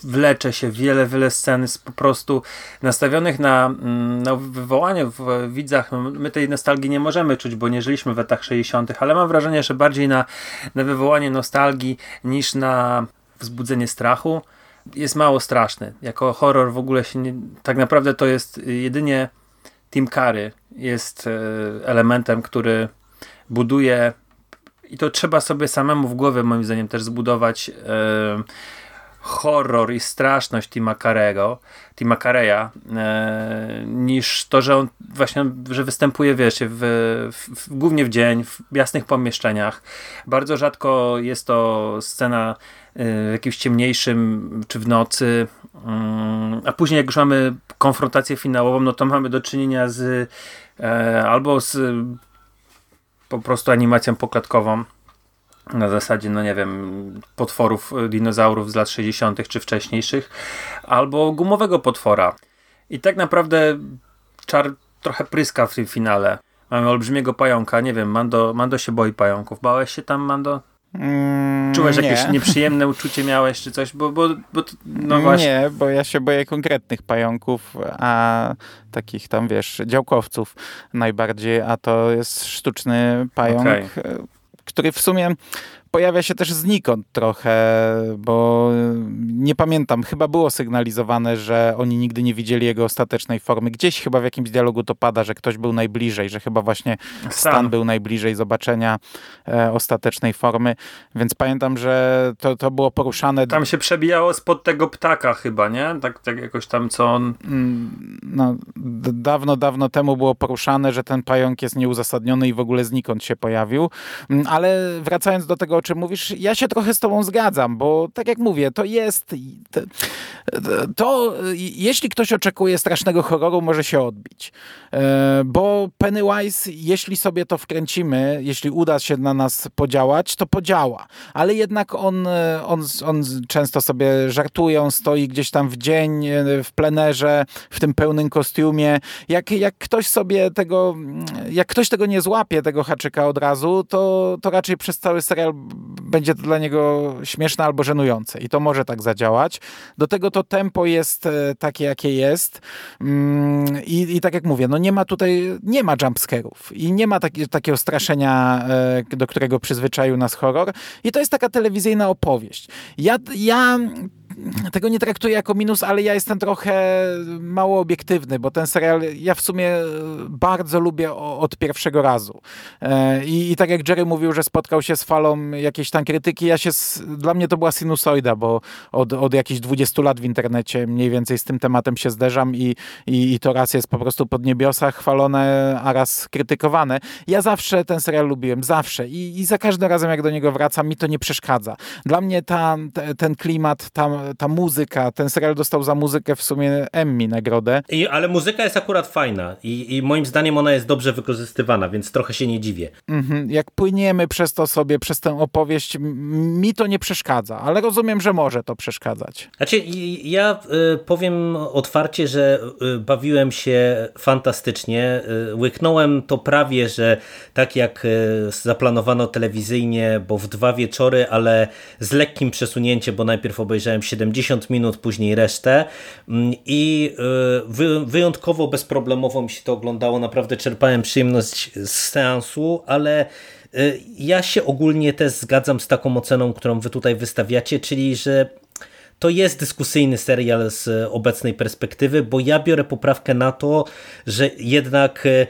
wlecze się wiele, wiele scen po prostu nastawionych na, mm, na wywołanie w widzach. My tej nostalgii nie możemy czuć, bo nie żyliśmy w latach 60., ale mam wrażenie, że bardziej na, na wywołanie nostalgii niż na wzbudzenie strachu jest mało straszny. Jako horror w ogóle się nie, tak naprawdę to jest jedynie Tim Curry jest e, elementem, który buduje i to trzeba sobie samemu w głowie moim zdaniem też zbudować e, horror i straszność Tima Carego, Tima Careya, e, niż to, że on właśnie, że występuje, wiesz, w, w, w, głównie w dzień, w jasnych pomieszczeniach. Bardzo rzadko jest to scena e, w jakimś ciemniejszym, czy w nocy, mm, a później jak już mamy konfrontację finałową, no to mamy do czynienia z e, albo z po prostu animacją poklatkową, na zasadzie, no nie wiem, potworów y, dinozaurów z lat 60. czy wcześniejszych, albo gumowego potwora. I tak naprawdę czar trochę pryska w tym finale. Mamy olbrzymiego pająka, nie wiem, Mando, Mando się boi pająków. Bałeś się tam, Mando? Mm, Czułeś nie. jakieś nieprzyjemne uczucie miałeś czy coś? Bo, bo, bo no właśnie. Nie, bo ja się boję konkretnych pająków, a takich tam, wiesz, działkowców najbardziej, a to jest sztuczny pająk. Okay który w sumie pojawia się też znikąd trochę, bo nie pamiętam, chyba było sygnalizowane, że oni nigdy nie widzieli jego ostatecznej formy. Gdzieś chyba w jakimś dialogu to pada, że ktoś był najbliżej, że chyba właśnie Stan, Stan był najbliżej zobaczenia e, ostatecznej formy, więc pamiętam, że to, to było poruszane. Tam się przebijało spod tego ptaka chyba, nie? Tak, tak jakoś tam co on... Mm, no, dawno, dawno temu było poruszane, że ten pająk jest nieuzasadniony i w ogóle znikąd się pojawił, mm, ale wracając do tego, czym mówisz, ja się trochę z tobą zgadzam, bo tak jak mówię, to jest... To, to jeśli ktoś oczekuje strasznego horroru, może się odbić. E, bo Pennywise, jeśli sobie to wkręcimy, jeśli uda się na nas podziałać, to podziała. Ale jednak on, on, on często sobie żartuje, on stoi gdzieś tam w dzień, e, w plenerze, w tym pełnym kostiumie. Jak, jak ktoś sobie tego, jak ktoś tego nie złapie, tego haczyka od razu, to, to raczej przez cały serial będzie to dla niego śmieszne albo żenujące i to może tak zadziałać. Do tego to tempo jest e, takie, jakie jest mm, i, i tak jak mówię, no nie ma tutaj, nie ma jumpscarów i nie ma taki, takiego straszenia, e, do którego przyzwyczaił nas horror i to jest taka telewizyjna opowieść. Ja, ja tego nie traktuję jako minus, ale ja jestem trochę mało obiektywny, bo ten serial ja w sumie bardzo lubię od pierwszego razu. E, I, I, tak jak Jerry mówił, że spotkał się z falą jakiejś tam krytyki, ja się, dla mnie to była sinusoida, bo od, od jakichś 20 lat w internecie mniej więcej z tym tematem się zderzam i, i, i to raz jest po prostu pod niebiosach chwalone, a raz krytykowane. Ja zawsze ten serial lubiłem, zawsze i, i za każdym razem jak do niego wracam, mi to nie przeszkadza. Dla mnie ta, ten klimat, tam ta muzyka, ten serial dostał za muzykę w sumie Emmy nagrodę. I, ale muzyka jest akurat fajna i, i moim zdaniem ona jest dobrze wykorzystywana, więc trochę się nie dziwię. Mhm. Jak płyniemy przez to sobie, przez tę opowieść, mi to nie przeszkadza, ale rozumiem, że może to przeszkadzać. Znaczy, ja y, powiem otwarcie, że y, bawiłem się fantastycznie. Y, łyknąłem to prawie, że tak jak zaplanowano telewizyjnie, bo w dwa wieczory, ale z lekkim przesunięciem, bo najpierw obejrzałem 70 minut, później resztę mm, i wyjątkowo bezproblemowo mi się to oglądało. Naprawdę czerpałem przyjemność z seansu, ale ja się ogólnie też zgadzam z taką oceną, którą wy tutaj wystawiacie, czyli że to jest dyskusyjny serial z obecnej perspektywy, bo ja biorę poprawkę na to, że jednak e,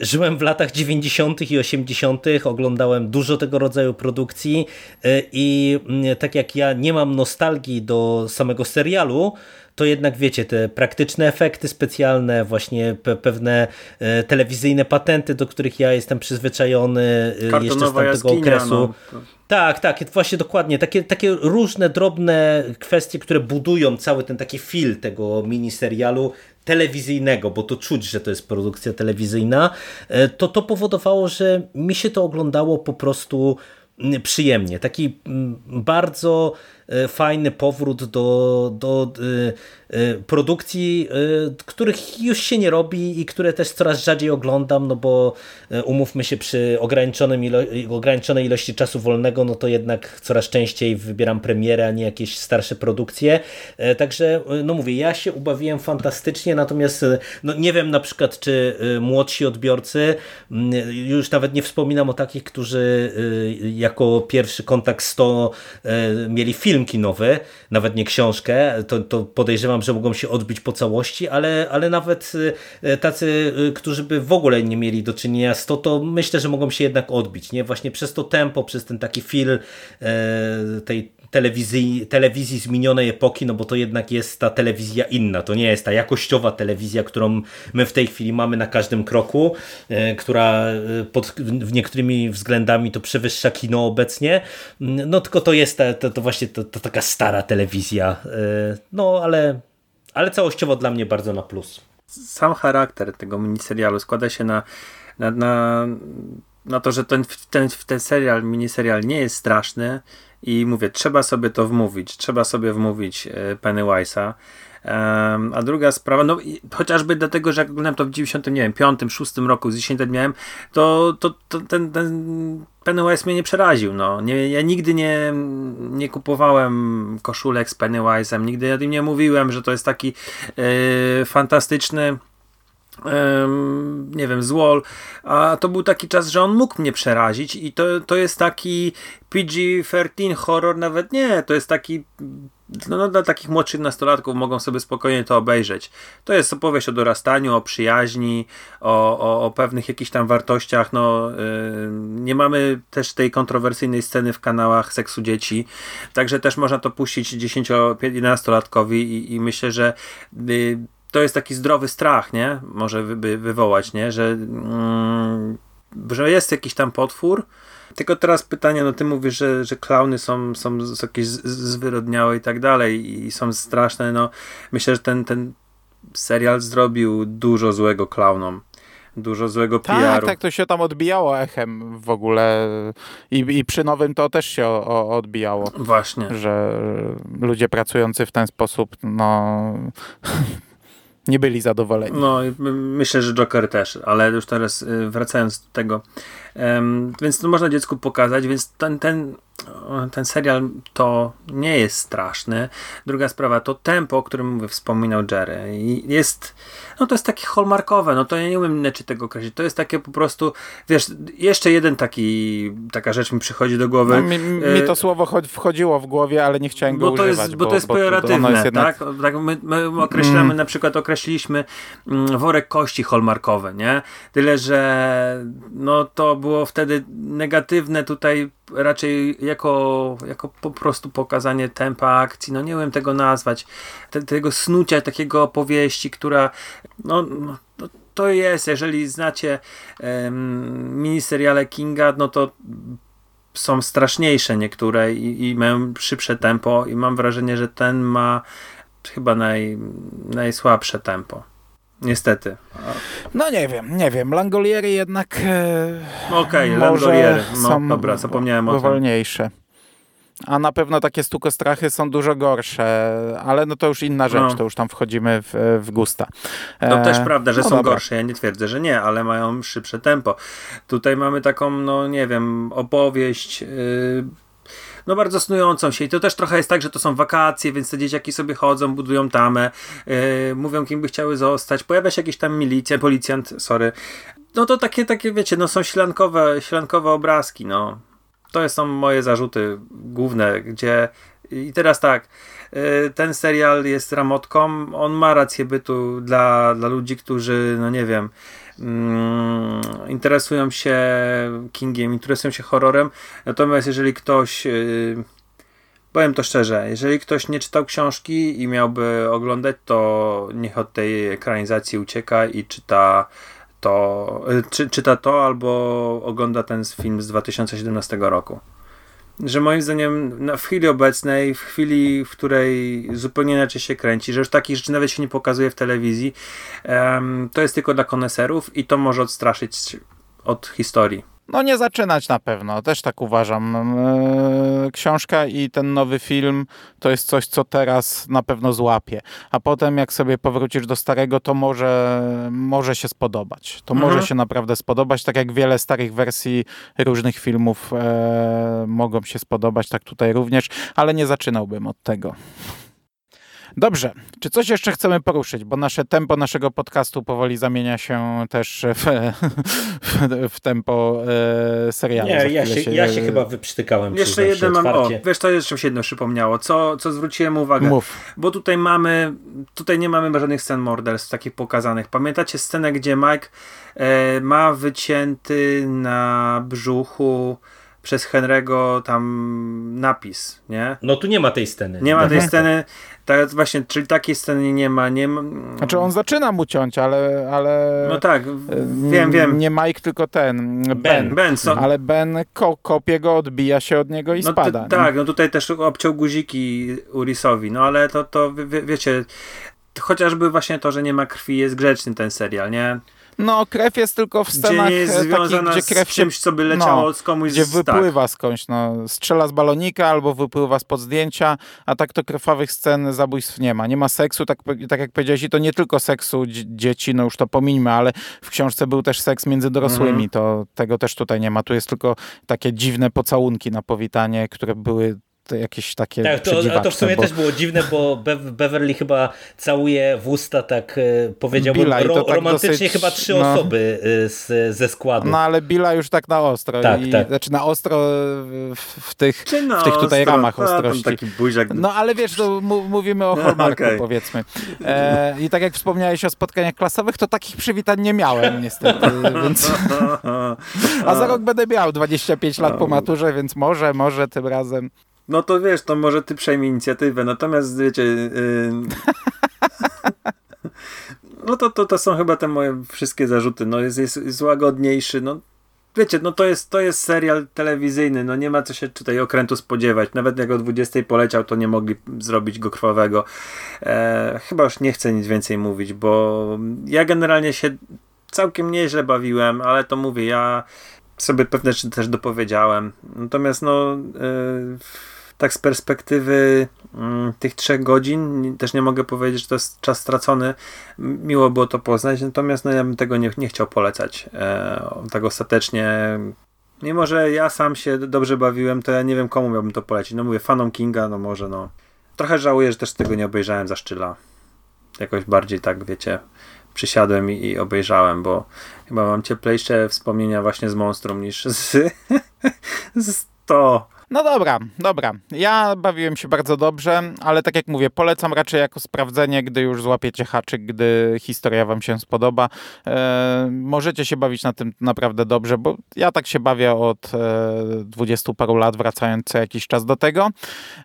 żyłem w latach 90. i 80., oglądałem dużo tego rodzaju produkcji e, i mm, tak jak ja nie mam nostalgii do samego serialu, to jednak wiecie, te praktyczne efekty specjalne, właśnie pe pewne e, telewizyjne patenty, do których ja jestem przyzwyczajony e, jeszcze z tamtego jaskinia, okresu. No. Tak, tak, właśnie dokładnie. Takie, takie różne drobne kwestie, które budują cały ten taki fil tego miniserialu telewizyjnego, bo to czuć, że to jest produkcja telewizyjna, e, to to powodowało, że mi się to oglądało po prostu przyjemnie. Taki bardzo E, fajny powrót do, do e, produkcji, których już się nie robi i które też coraz rzadziej oglądam, no bo umówmy się przy ograniczonym ilo ograniczonej ilości czasu wolnego, no to jednak coraz częściej wybieram premierę, a nie jakieś starsze produkcje. Także, no mówię, ja się ubawiłem fantastycznie, natomiast no nie wiem na przykład, czy młodsi odbiorcy, już nawet nie wspominam o takich, którzy jako pierwszy kontakt z to mieli film film kinowy, nawet nie książkę, to, to podejrzewam, że mogą się odbić po całości, ale, ale nawet e, tacy, e, którzy by w ogóle nie mieli do czynienia z to, to myślę, że mogą się jednak odbić, nie? Właśnie przez to tempo, przez ten taki feel e, tej telewizji, telewizji z minionej epoki, no bo to jednak jest ta telewizja inna, to nie jest ta jakościowa telewizja, którą my w tej chwili mamy na każdym kroku, e, która e, pod niektórymi względami to przewyższa kino obecnie, no tylko to jest ta, to, to właśnie to, to taka stara telewizja, e, no ale, ale całościowo dla mnie bardzo na plus. Sam charakter tego miniserialu składa się na, na, na, na to, że ten, ten, ten serial, miniserial nie jest straszny, i mówię, trzeba sobie to wmówić, trzeba sobie wmówić e, Pennywise'a. A druga sprawa, no chociażby dlatego, że jak oglądałem to w 95, 6 roku, z 10 lat miałem, to, to, to ten, ten Pennywise mnie nie przeraził. No. Nie, ja nigdy nie, nie kupowałem koszulek z Pennywise'em, nigdy ja nie mówiłem, że to jest taki yy, fantastyczny nie wiem, złol, a to był taki czas, że on mógł mnie przerazić i to, to jest taki PG-13 horror, nawet nie, to jest taki no, no, dla takich młodszych nastolatków mogą sobie spokojnie to obejrzeć. To jest opowieść o dorastaniu, o przyjaźni, o, o, o pewnych jakichś tam wartościach. No, yy, nie mamy też tej kontrowersyjnej sceny w kanałach seksu dzieci, także też można to puścić 10-11-latkowi i, i myślę, że yy, to jest taki zdrowy strach, nie? Może wy, wywołać, nie? Że, mm, że jest jakiś tam potwór. Tylko teraz pytanie, no ty mówisz, że, że klauny są, są jakieś zwyrodniałe i tak dalej i są straszne, no myślę, że ten, ten serial zrobił dużo złego klaunom dużo złego tak, PR-u. Tak, to się tam odbijało echem w ogóle i, i przy nowym to też się o, o, odbijało. Właśnie. Że ludzie pracujący w ten sposób, no nie byli zadowoleni. No, myślę, że Joker też, ale już teraz y, wracając do tego. Um, więc to można dziecku pokazać, więc ten, ten ten serial to nie jest straszny. Druga sprawa to tempo, o którym mówię, wspominał Jerry. Jest, no to jest takie hallmarkowe, no to ja nie umiem inaczej tego określić. To jest takie po prostu, wiesz, jeszcze jeden taki, taka rzecz mi przychodzi do głowy. No, mi, mi, to e, słowo wchodziło w głowie, ale nie chciałem go bo to używać. Jest, bo, bo to jest pejoratywne, jest jednak... tak? tak my, my określamy, mm. na przykład określiliśmy mm, worek kości hallmarkowe, nie? Tyle, że no to było wtedy negatywne tutaj raczej jako, jako po prostu pokazanie tempa akcji, no nie wiem tego nazwać, Te, tego snucia takiego opowieści, która no, no to jest, jeżeli znacie um, miniseriale Kinga, no to są straszniejsze niektóre i, i mają szybsze tempo i mam wrażenie, że ten ma chyba naj, najsłabsze tempo. Niestety. No nie wiem, nie wiem. Langoliery jednak e, Okej, okay, Langoliery. No, dobra, zapomniałem o tym. Wolniejsze. A na pewno takie stukostrachy są dużo gorsze, ale no to już inna rzecz, no. to już tam wchodzimy w, w gusta. No też prawda, że no są dobra. gorsze, ja nie twierdzę, że nie, ale mają szybsze tempo. Tutaj mamy taką, no nie wiem, opowieść... Yy no bardzo snującą się i to też trochę jest tak, że to są wakacje, więc te dzieciaki sobie chodzą, budują tamę, yy, mówią kim by chciały zostać, pojawia się jakiś tam milicja, policjant, sorry. No to takie, takie wiecie, no są ślankowe, ślankowe obrazki, no. To są moje zarzuty główne, gdzie i teraz tak, y, ten serial jest ramotką, on ma rację bytu dla, dla ludzi, którzy, no nie wiem, interesują się Kingiem, interesują się horrorem, natomiast jeżeli ktoś, yy, powiem to szczerze, jeżeli ktoś nie czytał książki i miałby oglądać, to niech od tej ekranizacji ucieka i czyta to, y, czy, czyta to albo ogląda ten film z 2017 roku. Że moim zdaniem w chwili obecnej, w chwili, w której zupełnie inaczej się kręci, że już takich rzeczy nawet się nie pokazuje w telewizji, um, to jest tylko dla koneserów i to może odstraszyć od historii. No nie zaczynać na pewno, też tak uważam. E, książka i ten nowy film to jest coś, co teraz na pewno złapie. A potem jak sobie powrócisz do starego, to może, może się spodobać. To mhm. może się naprawdę spodobać, tak jak wiele starych wersji różnych filmów e, mogą się spodobać, tak tutaj również, ale nie zaczynałbym od tego. Dobrze, czy coś jeszcze chcemy poruszyć, bo nasze tempo naszego podcastu powoli zamienia się też w, w, w tempo e, serialu. Nie, ja się, się, ja się chyba wyprztykałem. Jeszcze jeden mam, o, wiesz, to jeszcze mi się jedno przypomniało, co, co zwróciłem uwagę. Mów. Bo tutaj mamy, tutaj nie mamy żadnych scen morderstw takich pokazanych. Pamiętacie scenę, gdzie Mike e, ma wycięty na brzuchu przez Henry'ego tam napis, nie? No tu nie ma tej sceny. Nie ma tej sceny. Tak, właśnie, czyli takiej sceny nie ma. Nie ma... Znaczy on zaczyna mu ciąć, ale, ale. No tak, wiem, wiem. Nie Mike, tylko ten. Ben. Ben, ben co? Ale Ben ko kopie go, odbija się od niego i no spada. tak, no tutaj też obciął guziki Urisowi, no ale to, to wie, wiecie, chociażby właśnie to, że nie ma krwi jest grzeczny ten serial, nie? No, krew jest tylko w scenach gdzie jest takich, gdzie krew się, czymś, co by leciało no, z komuś Gdzie wypływa tak. skądś, no, strzela z balonika albo wypływa spod zdjęcia, a tak to krwawych scen zabójstw nie ma. Nie ma seksu, tak, tak jak powiedziałeś, i to nie tylko seksu dzieci, no już to pomińmy, ale w książce był też seks między dorosłymi, mm. to tego też tutaj nie ma. Tu jest tylko takie dziwne pocałunki na powitanie, które były jakieś takie Tak, to, to w sumie bo... też było dziwne, bo Be Beverly chyba całuje w usta, tak e, powiedziałbym, Billa, ro tak romantycznie dosyć, chyba trzy no, osoby e, z, ze składu. No ale Billa już tak na ostro. Tak, i, tak. Znaczy na ostro w, w tych, w tych tutaj ostro, ramach ostrości. Taki buziak. No ale wiesz, to mówimy o Hallmarku okay. powiedzmy. E, I tak jak wspomniałeś o spotkaniach klasowych, to takich przywitań nie miałem niestety, więc... A za rok będę miał 25 lat po maturze, więc może, może tym razem no to wiesz, to może ty przejmij inicjatywę, natomiast wiecie... Yy... no to, to, to są chyba te moje wszystkie zarzuty. No jest, jest, jest łagodniejszy, no wiecie, no to jest, to jest serial telewizyjny, no nie ma co się tutaj okrętu spodziewać. Nawet jak o 20 poleciał, to nie mogli zrobić go krwawego. E, chyba już nie chcę nic więcej mówić, bo ja generalnie się całkiem nieźle bawiłem, ale to mówię, ja sobie pewne rzeczy też dopowiedziałem. Natomiast no... E, tak z perspektywy mm, tych trzech godzin też nie mogę powiedzieć, że to jest czas stracony. Miło było to poznać, natomiast no, ja bym tego nie, nie chciał polecać. E, tak ostatecznie mimo, że ja sam się dobrze bawiłem, to ja nie wiem komu miałbym to polecić. No mówię, fanom Kinga, no może no. Trochę żałuję, że też tego nie obejrzałem za szczyla. Jakoś bardziej tak, wiecie, przysiadłem i, i obejrzałem, bo chyba mam cieplejsze wspomnienia właśnie z Monstrum niż z, z to. No dobra, dobra. Ja bawiłem się bardzo dobrze, ale tak jak mówię, polecam raczej jako sprawdzenie, gdy już złapiecie haczyk, gdy historia wam się spodoba. E, możecie się bawić na tym naprawdę dobrze, bo ja tak się bawię od e, 20 paru lat, wracając co jakiś czas do tego.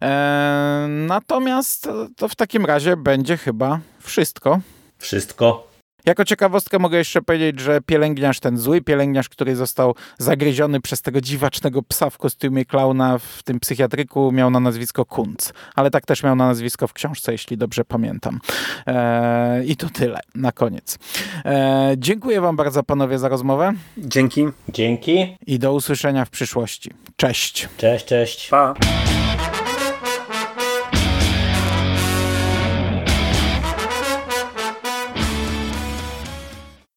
E, natomiast to w takim razie będzie chyba wszystko. Wszystko. Jako ciekawostkę mogę jeszcze powiedzieć, że pielęgniarz, ten zły pielęgniarz, który został zagryziony przez tego dziwacznego psa w kostiumie klauna w tym psychiatryku, miał na nazwisko Kunz. Ale tak też miał na nazwisko w książce, jeśli dobrze pamiętam. Eee, I to tyle na koniec. Eee, dziękuję wam bardzo panowie za rozmowę. Dzięki. Dzięki. I do usłyszenia w przyszłości. Cześć. Cześć, cześć. Pa.